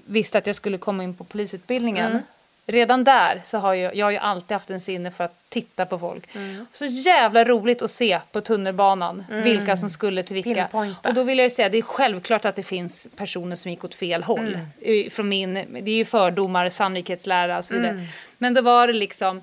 visste att jag skulle komma in på polisutbildningen. Mm. Redan där så har jag, jag har ju alltid haft en sinne för att titta på folk. Mm. Så jävla roligt att se på tunnelbanan vilka som skulle till vilka. Pinpointa. Och då vill jag ju säga, det är självklart att det finns personer som gick åt fel håll. Mm. Från min, det är ju fördomar, sannolikhetslära och så vidare. Mm. Men då var det liksom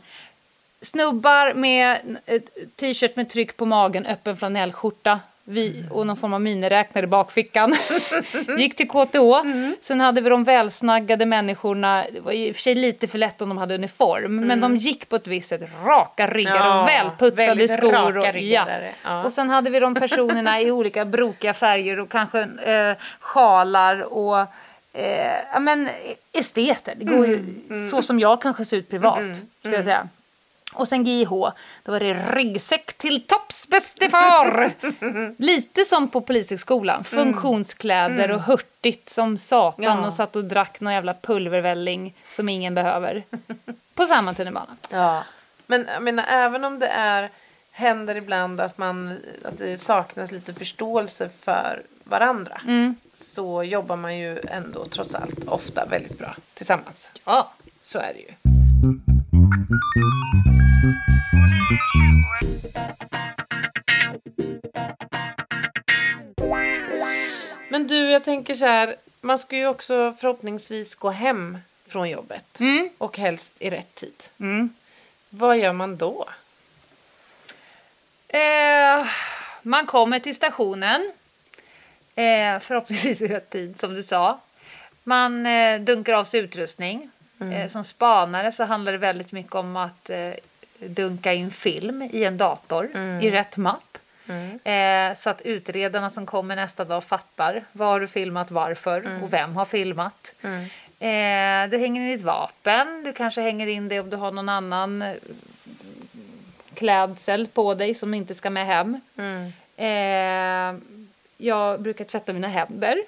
snubbar med eh, t-shirt med tryck på magen, öppen flanellskjorta vi, och någon form av miniräknare i bakfickan. Gick till KTH. Sen hade vi de välsnaggade människorna. Det var i och för sig lite för lätt om de hade uniform. Men de gick på ett visst sätt. Raka ryggar Ja, och välputsade skor. Och, det. Ja. och sen hade vi de personerna i olika brokiga färger och kanske eh, sjalar och eh, ja, men, esteter. Det går ju så som jag kanske ser ut privat. Ska jag säga. Och sen GIH, då var det ryggsäck till topps bäste far. Lite som på polishögskolan. Funktionskläder och hurtigt som satan Ja. och satt och drack någon jävla pulvervälling som ingen behöver. På samma tunnelbana. Ja. Men jag menar, även om det är händer ibland att, man, att det saknas lite förståelse för varandra så jobbar man ju ändå trots allt ofta väldigt bra tillsammans. Ja. Så är det ju. Men du, jag tänker så här. Man ska ju också förhoppningsvis gå hem från jobbet. Och helst i rätt tid. Vad gör man då? Eh, man kommer till stationen. Eh, förhoppningsvis i rätt tid, som du sa. Man eh, dunkar av sig utrustning. Eh, som spanare så handlar det väldigt mycket om att eh, dunka in film i en dator i rätt mapp. Eh, så att utredarna som kommer nästa dag fattar vad har du filmat, varför och vem har filmat. Eh, du hänger in ditt vapen, du kanske hänger in det om du har någon annan eh, klädsel på dig som inte ska med hem. Eh, jag brukar tvätta mina händer.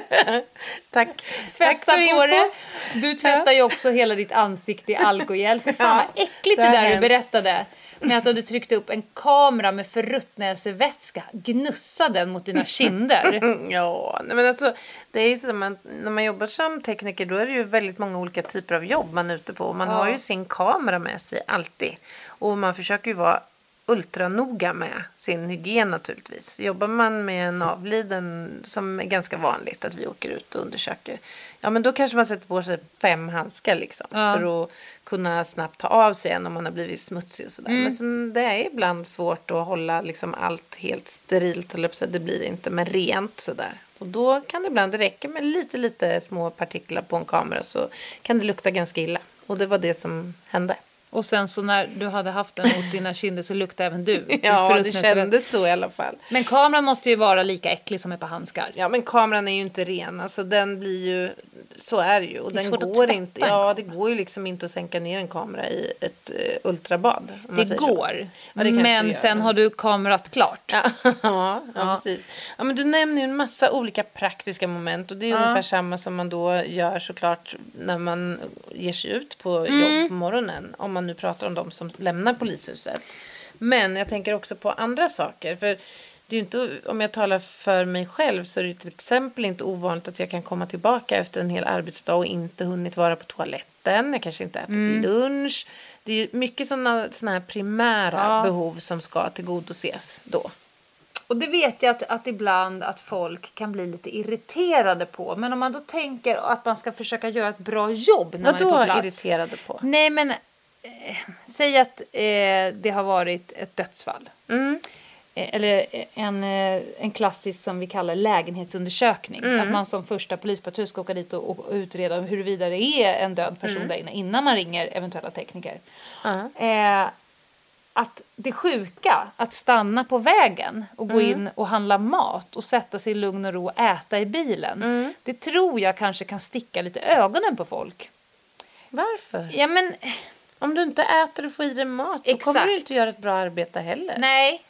Tack. Fästa för på det. Du tvättar ju också hela ditt ansikte i alkogel. Fan vad äckligt det det där du berättade. Med att du hade tryckt upp en kamera med förruttnelsevätska, gnussa den mot dina kinder. Ja, men alltså det är så man, när man jobbar som tekniker då är det ju väldigt många olika typer av jobb man är ute på. Man har ju sin kamera med sig alltid. Och man försöker ju vara ultranoga med sin hygien naturligtvis. Jobbar man med en avliden som är ganska vanligt att vi åker ut och undersöker. Ja men då kanske man sätter på sig fem handskar liksom. För att kunna snabbt ta av sig en om man har blivit smutsig och sådär. Men så, det är ibland svårt att hålla liksom allt helt sterilt. Det blir inte men rent sådär. Och då kan det ibland räcka med lite lite små partiklar på en kamera så kan det lukta ganska illa. Och det var det som hände. Och sen så när du hade haft den mot dina kinder så luktade även du. Ja, det kändes så i alla fall. Men kameran måste ju vara lika äcklig som ett par handskar. Ja, men kameran är ju inte ren. Alltså den blir ju, så är det ju. Och Det är den svårt att går tvätta inte, ja det går ju liksom inte att sänka ner en kamera i ett eh, ultrabad. Det går. Ja, det men sen har du kamerat klart. Ja, ja, ja, precis. Ja, men du nämner ju en massa olika praktiska moment och det är ungefär samma som man då gör såklart när man ger sig ut på Mm. jobb på morgonen. Om man nu pratar om de som lämnar polishuset. Men jag tänker också på andra saker. För det är inte, om jag talar för mig själv så är det till exempel inte ovanligt att jag kan komma tillbaka efter en hel arbetsdag och inte hunnit vara på toaletten. Jag kanske inte ätit Mm. lunch. Det är mycket sådana såna här primära Ja. behov som ska tillgodoses då. Och det vet jag att, att ibland att folk kan bli lite irriterade på. Men om man då tänker att man ska försöka göra ett bra jobb när man är på Vadå plats. irriterade på? Nej men eh, säg att eh, det har varit ett dödsfall. Mm. Eh, Eller en, eh, en klassisk som vi kallar lägenhetsundersökning. Mm. Att man som första polispatrull ska åka dit och, och utreda huruvida det är en död person Mm. där inne innan man ringer eventuella tekniker. Eh, att det sjuka, att stanna på vägen och gå in och handla mat och sätta sig i lugn och ro och äta i bilen. Det tror jag kanske kan sticka lite ögonen på folk. Varför? Ja men Om du inte äter och får i dig mat då kommer Exakt. du inte göra ett bra arbete heller. nej.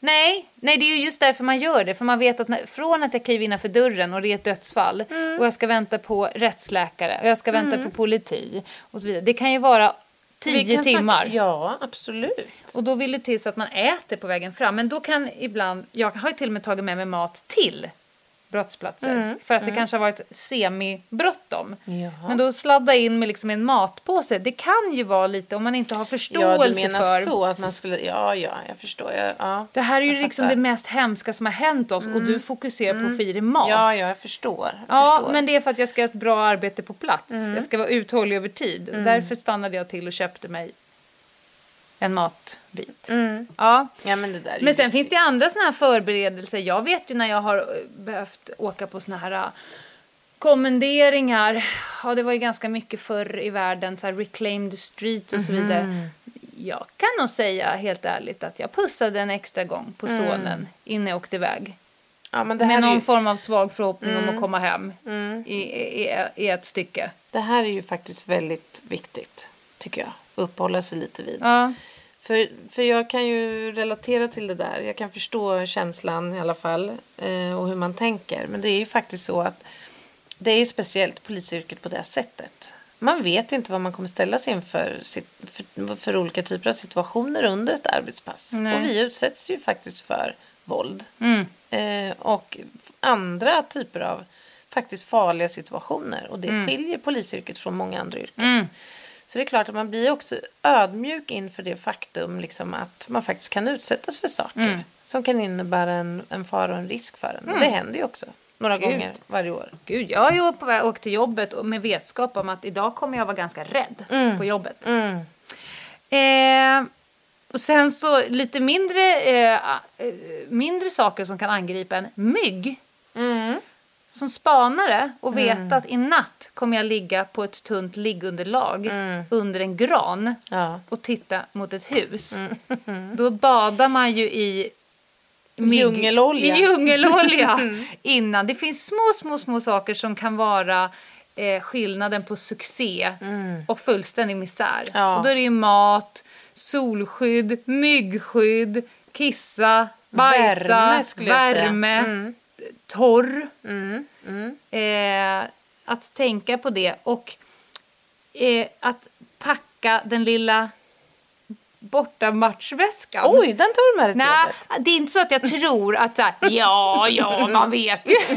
Nej, nej, det är ju just därför man gör det. För man vet att när, från att jag kliver innanför dörren och det är ett dödsfall och jag ska vänta på rättsläkare och jag ska vänta på politi och så vidare. Det kan ju vara tio timmar. Snacka, ja, absolut. Och då vill det till så att man äter på vägen fram. Men då kan ibland, jag har ju till och med tagit med mig mat till brottsplatser. För att det kanske har varit semi-bråttom. Jaha. Men då sladda in med liksom en matpåse, det kan ju vara lite om man inte har Ja, förståelse du menar för. så att man skulle... Ja, ja, jag förstår. Jag, ja. Det här är ju liksom fattar. det mest hemska som har hänt oss och du fokuserar på att dig mat. Ja, ja, jag förstår. Jag Ja, förstår. men det är för att jag ska göra ett bra arbete på plats. Jag ska vara uthållig över tid. Därför stannade jag till och köpte mig en matbit. Ja. Ja, men det där är Men sen viktigt. finns det andra såna här förberedelser. Jag vet ju när jag har eh, behövt åka på såna här eh, kommenderingar. Ja, det var ju ganska mycket förr i världen, så här reclaimed streets och så Mhm. vidare. Jag kan nog säga helt ärligt att jag pussade en extra gång på sonen innan jag åkte iväg. Ja, men Med någon ju, form av svag förhoppning om att komma hem i, i, i ett stycke. det här är ju faktiskt väldigt viktigt, tycker jag. Uppehålla sig lite vid. Ja. För, för jag kan ju relatera till det där. Jag kan förstå känslan i alla fall eh, och hur man tänker. Men det är ju faktiskt så att det är ju speciellt polisyrket på det sättet. Man vet inte vad man kommer ställa sig inför för, för olika typer av situationer under ett arbetspass. Nej. Och vi utsätts ju faktiskt för våld. Mm. Eh, och andra typer av faktiskt farliga situationer. Och det skiljer polisyrket från många andra yrken. Mm. Så det är klart att man blir också ödmjuk inför det faktum liksom, att man faktiskt kan utsättas för saker Mm. som kan innebära en, en fara och en risk för en. Och det händer ju också några Gud. gånger varje år. Gud, jag ju på väg åkt till jobbet och med vetskap om att idag kommer jag vara ganska rädd på jobbet. Mm. Eh, och sen så lite mindre, eh, eh, mindre saker som kan angripa en. Mygg. Mm. som spanare och veta att i natt kommer jag ligga på ett tunt liggunderlag under en gran Ja. och titta mot ett hus. Då badar man ju i mygg- Djungelolja. djungelolja innan. Det finns små, små, små saker som kan vara eh, skillnaden på succé och fullständig misär. Ja. Och då är det ju mat, solskydd, myggskydd, kissa, bajsa, Värme, värme, Mm. Torr. Mm. Mm. Eh, att tänka på det och eh, att packa den lilla bortamatchväskan. Oj, den tar du med dig till Nej, jobbet. det är inte så att jag tror att så här, ja, ja, man vet ju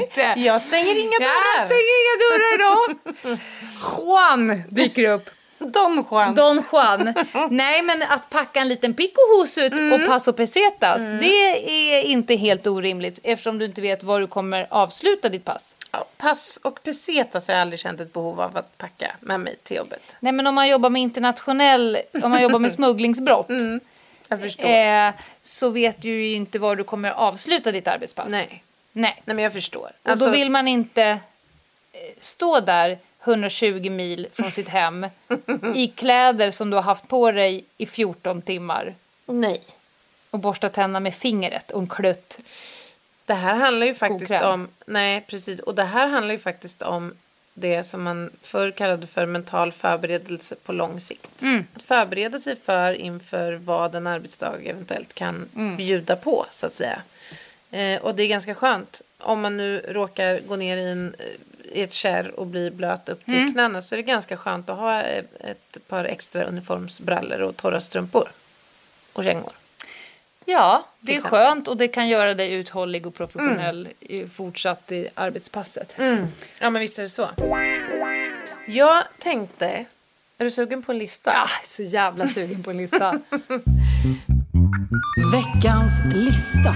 inte. jag stänger inga Jag dörrar. stänger inga dörrar idag. Juan dyker upp. Don Juan. Don Juan. Nej, men att packa en liten picohusut Mm. och passo pesetas, det är inte helt orimligt eftersom du inte vet var du kommer avsluta ditt pass. Ja, pass och pesetas har jag aldrig känt ett behov av att packa med mig till jobbet. Nej, men om man jobbar med internationell, om man jobbar med smugglingsbrott, förstår. eh, så vet du ju inte var du kommer avsluta ditt arbetspass. Nej. Nej. Nej, men jag förstår. Och Alltså, då vill man inte eh, stå där 120 mil från sitt hem i kläder som du har haft på dig i 14 timmar Nej. och borsta tänderna med fingret och en klutt. Det här handlar ju faktiskt Skokräm. om... Nej, precis. Och det här handlar ju faktiskt om det som man förr kallade för mental förberedelse på lång sikt. Mm. Att förbereda sig för inför vad en arbetsdag eventuellt kan Mm. bjuda på, så att säga. Eh, och det är ganska skönt. Om man nu råkar gå ner i, en, i ett kärr och bli blöt upp till Mm. knäna så är det ganska skönt att ha eh, ett par extra uniformsbrallor och torra strumpor. Och kängor. Ja, det är skönt och det kan göra dig uthållig och professionell i, fortsatt i arbetspasset. Ja, men visst är det så. Jag tänkte... Är du sugen på en lista? Ja, så jävla sugen på en lista. Veckans lista.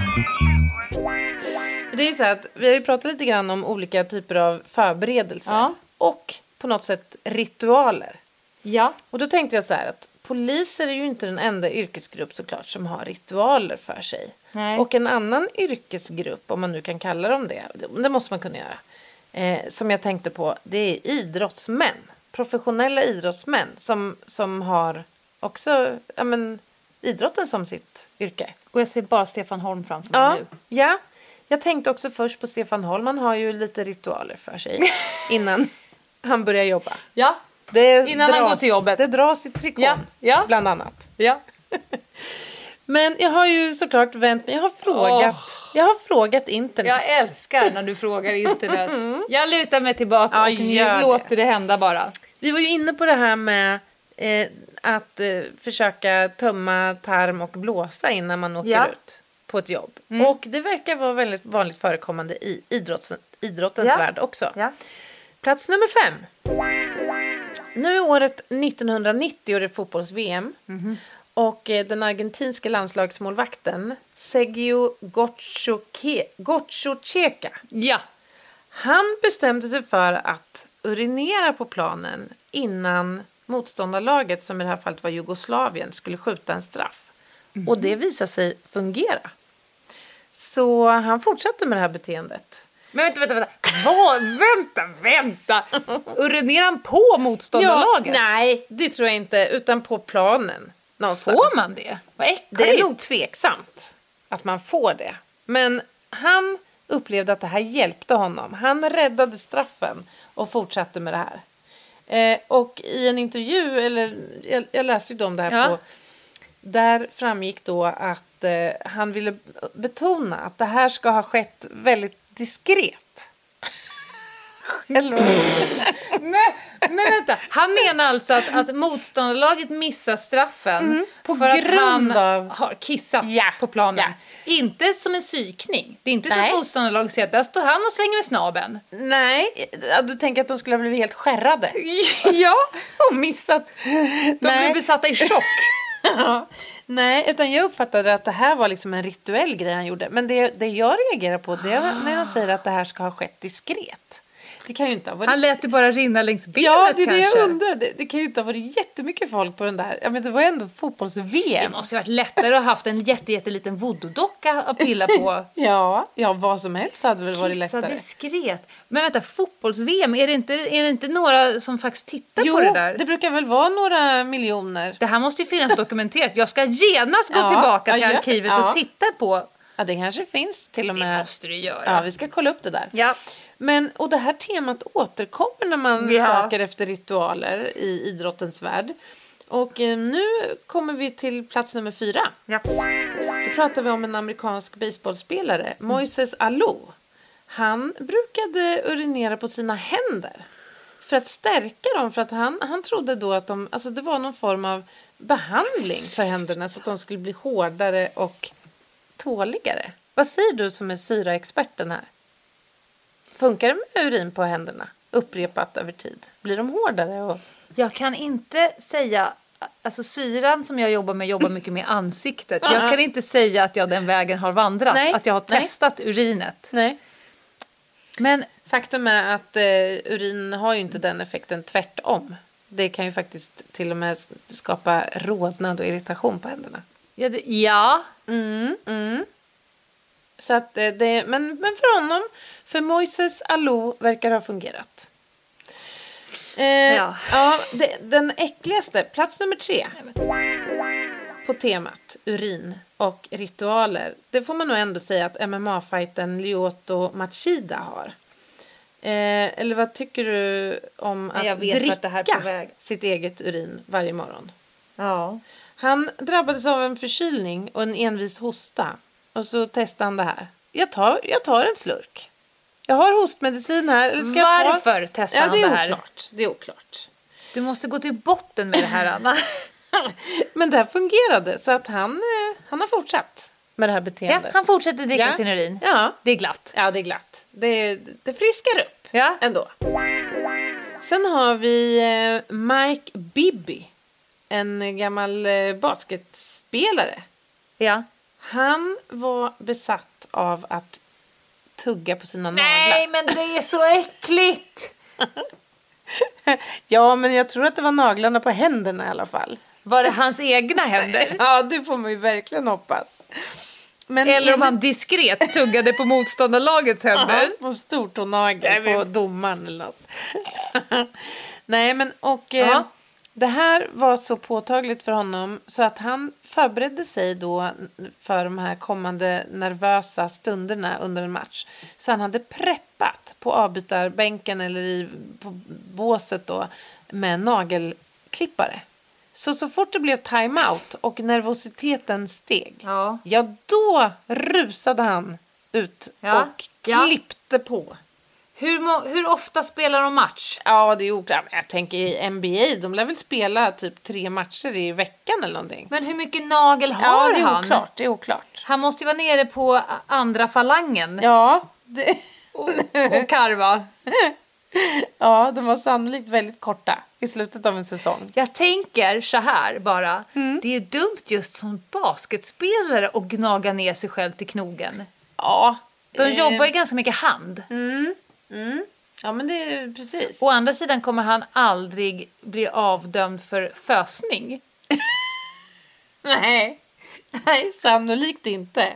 Det är så att vi har ju pratat lite grann om olika typer av förberedelser. Ja. Och på något sätt ritualer. ja. Och då tänkte jag så här att poliser är ju inte den enda yrkesgrupp såklart som har ritualer för sig. Nej. Och en annan yrkesgrupp, om man nu kan kalla dem det, det måste man kunna göra, eh, som jag tänkte på, det är idrottsmän. Professionella idrottsmän som, som har också ja, men, idrotten som sitt yrke. Och jag ser bara Stefan Holm framför mig Ja, nu. ja. Jag tänkte också först på Stefan Holm. Han har ju lite ritualer för sig innan han börjar jobba. Ja. Det Innan han går till jobbet. Det dras i trikån, Ja, ja. bland annat. ja. Men jag har ju såklart vänt mig. Jag har frågat, jag har frågat internet. Jag älskar när du frågar internet. Jag lutar mig tillbaka Ja, och det. låter det hända bara. Vi var ju inne på det här med eh, att eh, försöka tömma tarm och blåsa innan man åker Ja. Mm. ut på ett jobb. Och det verkar vara väldigt vanligt förekommande i idrotts, idrottens Ja. värld också. Ja. Plats nummer fem. Nu är året 1990 och det är fotbolls-VM. Mhm. Och eh, den argentinska landslagsmålvakten Sergio Gottschalka Ja. han bestämde sig för att urinera på planen innan motståndarlaget, som i det här fallet var Jugoslavien, skulle skjuta en straff. Och det visade sig fungera. Så han fortsatte med det här beteendet. Men vänta, vänta, vänta. Vad? Vänta, vänta. Urinerar han på motståndarlaget? nej, det tror jag inte, utan på planen. Någonstans. Får man det? Vad äckligt. Det är nog tveksamt att man får det. Men han upplevde att det här hjälpte honom. Han räddade straffen och fortsatte med det här. Eh, och i en intervju, eller jag, jag läste ju om det här Ja. på... Där framgick då att eh, han ville betona att det här ska ha skett väldigt diskret. Men, men vänta, han menar alltså att, att motståndarlaget missar straffen Mm, på för att grund han av- har kissat Ja, på planen. ja. Inte som en psykning. Det är inte Nej. att motståndarlaget ser att där står han och slänger med snaben. Nej, du tänker att de skulle ha blivit helt skärrade ja, och missat. de blir besatta i chock. Ja. Nej, utan jag uppfattade att det här var liksom en rituell grej han gjorde. Men det, det jag reagerar på det är när han säger att det här ska ha skett diskret. Det kan ju inte ha varit... Han lät det bara rinna längs benet ja, det är det kanske. jag undrar. Det, det kan ju inte ha varit jättemycket folk på den där. Ja, men det var ju ändå Det fotbolls-VM. måste ha varit lättare att ha haft en jätte, jätteliten voodoo-docka att pilla på. Ja, ja, vad som helst hade väl varit lättare. diskret. Men vänta, fotbolls-VM, är det, inte, är det inte några som faktiskt tittar Jo, på det där? det brukar väl vara några miljoner. Det här måste ju finnas dokumenterat. Jag ska genast gå Ja, tillbaka till ja, arkivet ja. och titta på. Ja, det kanske finns till och Det med. måste du göra. Ja, vi ska kolla upp det där. Ja. Men, och det här temat återkommer när man Ja. söker efter ritualer i idrottens värld. Och eh, nu kommer vi till plats nummer fyra. Ja. Då pratar vi om en amerikansk baseballspelare, Moises Alou. Han brukade urinera på sina händer för att stärka dem. För att han, han trodde då att de, alltså det var någon form av behandling för händerna så att de skulle bli hårdare och tåligare. Vad säger du som är syraexperten här? Funkar det med urin på händerna upprepat över tid? Blir de hårdare? Och... Jag kan inte säga, alltså syran som jag jobbar med jobbar mycket med ansiktet. Jag kan inte säga att jag den vägen har vandrat, Nej, att jag har nej. testat urinet. Nej. Men Faktum är att eh, urin har ju inte den effekten, tvärtom. Det kan ju faktiskt till och med skapa rodnad och irritation på händerna. ja, det, ja, Så att eh, det, men, men för honom, för Moises Alou verkar ha fungerat. Eh, Ja. ja. det, den äckligaste, plats nummer tre. På temat urin och ritualer. Det får man nog ändå säga att MMA-fighten Lyoto Machida har. Eh, eller vad tycker du om att dricka sitt eget urin varje morgon? ja. Han drabbades av en förkylning och en envis hosta. Och så testade han det här. Jag tar, jag tar en slurk. Jag har hostmedicin här. Eller ska Jag Varför ta... testar ja, han det? det Är här? oklart. Det är oklart. Du måste gå till botten med det här, Anna. Men det här fungerade så att han, eh, han har fortsatt med det här ja, beteendet. han fortsätter dricka Ja. sin urin. Ja. Det är glatt. ja, det är glatt. Det, det friskar upp Ja. ändå. Sen har vi eh, Mike Bibby. En gammal eh, basketspelare. ja. Han var besatt av att tugga på sina Nej, naglar. men det är så äckligt! Ja, men jag tror att det var naglarna på händerna i alla fall. Var det hans egna händer? Ja, det får man ju verkligen hoppas. Men Eller om han diskret tuggade på motståndarlagets händer? Ja, på stortånagel Nej, på domaren eller något. Nej, men och eh. Det här var så påtagligt för honom så att han förberedde sig då för de här kommande nervösa stunderna under en match. Så han hade preppat på avbytarbänken eller i, på båset då med nagelklippare. Så så fort det blev timeout och nervositeten steg, Ja. ja då rusade han ut Ja. och Ja. klippte på. Hur, hur ofta spelar de match? Ja, det är oklart. Jag tänker i NBA, de lär väl spela typ tre matcher i veckan eller någonting. Men hur mycket nagel har ja, det är han? oklart. Det är oklart. Han måste ju vara nere på andra falangen Ja, det, och, och karva. ja, de var sannolikt väldigt korta i slutet av en säsong. Jag tänker så här bara. Mm. Det är dumt just som basketspelare att gnaga ner sig själv till knogen. Ja. De eh, jobbar ju ganska mycket hand. Ja, men det är precis. Å andra sidan kommer han aldrig bli avdömd för fösning. Nej. Nej, sannolikt inte.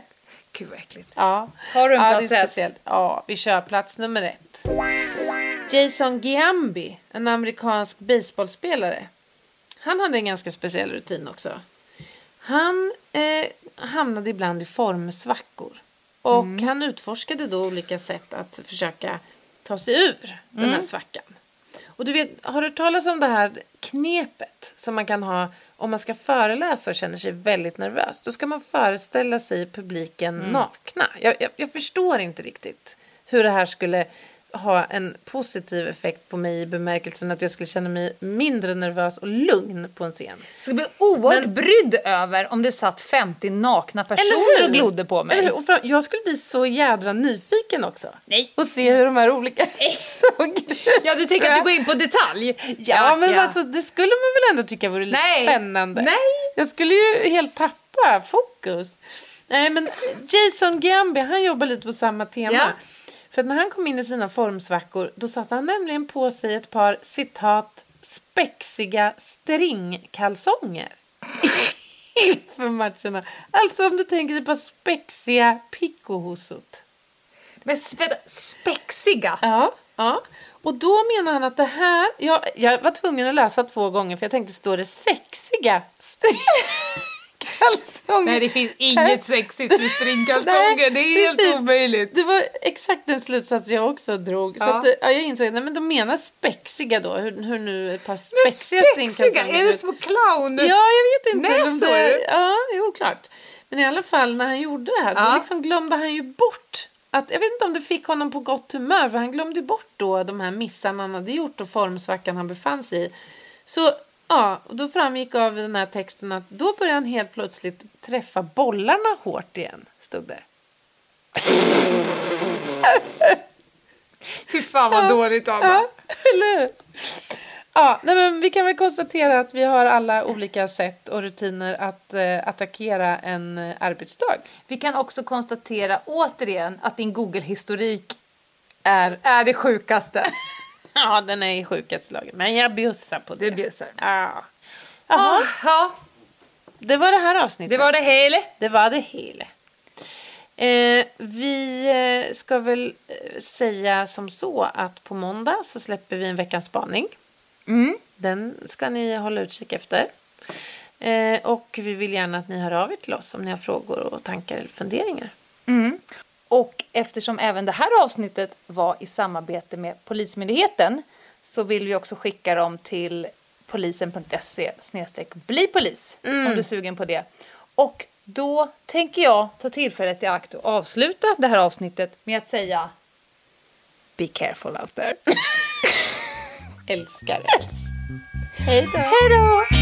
Gud vad äckligt. Ja. Har du en ja, plats speciellt. Ja, vi kör plats nummer ett. Jason Giambi, en amerikansk baseballspelare. Han hade en ganska speciell rutin också. Han eh, hamnade ibland i formsvackor. Och Mm. han utforskade då olika sätt att försöka ta sig ur den Mm. här svackan. Och du vet, har du hört talas om det här knepet som man kan ha om man ska föreläsa och känner sig väldigt nervös? Då ska man föreställa sig publiken Mm. nakna. Jag, jag, jag förstår inte riktigt hur det här skulle ha en positiv effekt på mig i bemärkelsen att jag skulle känna mig mindre nervös och lugn på en scen. Jag skulle bli oerhört Men- brydd över om det satt 50 nakna personer och glodde på mig. Eller? Och för, jag skulle bli så jädra nyfiken också. Nej. Och se hur de här olika såg. Ja, du tänker att du går in på detalj? Ja, men Alltså, det skulle man väl ändå tycka vore lite Nej. spännande. Nej. Jag skulle ju helt tappa fokus. Nej, men Jason Giambi, han jobbar lite på samma tema. Ja. För att när han kom in i sina formsvackor då satte han nämligen på sig ett par citat spexiga stringkalsonger. Inför matcherna. Alltså om du tänker dig på spexiga piccohosot. Men spe- spexiga. Ja, ja. Och då menar han att det här... Jag, jag var tvungen att läsa två gånger för jag tänkte, står det sexiga stringkalsonger? Nej, det finns inget sexigt med stringkalsonger. Det är helt precis. omöjligt. Det var exakt den slutsats jag också drog. Så Ja. att, ja, jag insåg att men de menar spexiga då. Hur, hur nu ett par Men spexiga spexiga, stringkalsonger är det ut. som clown? Ja, jag vet inte. Näsor? det, ja, jo, klart. Men i alla fall när han gjorde det här, Ja. då liksom glömde han ju bort att, jag vet inte om det fick honom på gott humör, för han glömde bort då de här missarna han hade gjort och formsvackan han befann sig i. Så ja, och då framgick av den här texten att då började han helt plötsligt träffa bollarna hårt igen, stod det. Fy fan vad dåligt Anna. Ja, eller hur? Ja, nej men vi kan väl konstatera att vi har alla olika sätt och rutiner att eh, attackera en eh, arbetsdag. Vi kan också konstatera återigen att din Google-historik Är, är det sjukaste. ja, den är i sjukaste laget, men jag bjussar på det. Det bjussar. Ja. Ja, Jaha, ja, det var det här avsnittet. det var det hela. Det var det hela. Eh, vi eh, ska väl eh, säga som så att på måndag så släpper vi en veckans spaning. Mm. Den ska ni hålla utkik efter. Eh, och vi vill gärna att ni hör av er till oss om ni har frågor och tankar eller funderingar. Mm. Och eftersom även det här avsnittet var i samarbete med Polismyndigheten så vill vi också skicka dem till polisen.se bli polis om du är sugen på det. Och då tänker jag ta tillfället i akt och avsluta det här avsnittet med att säga Be careful out there. Älskar det. Hej då. Hej då!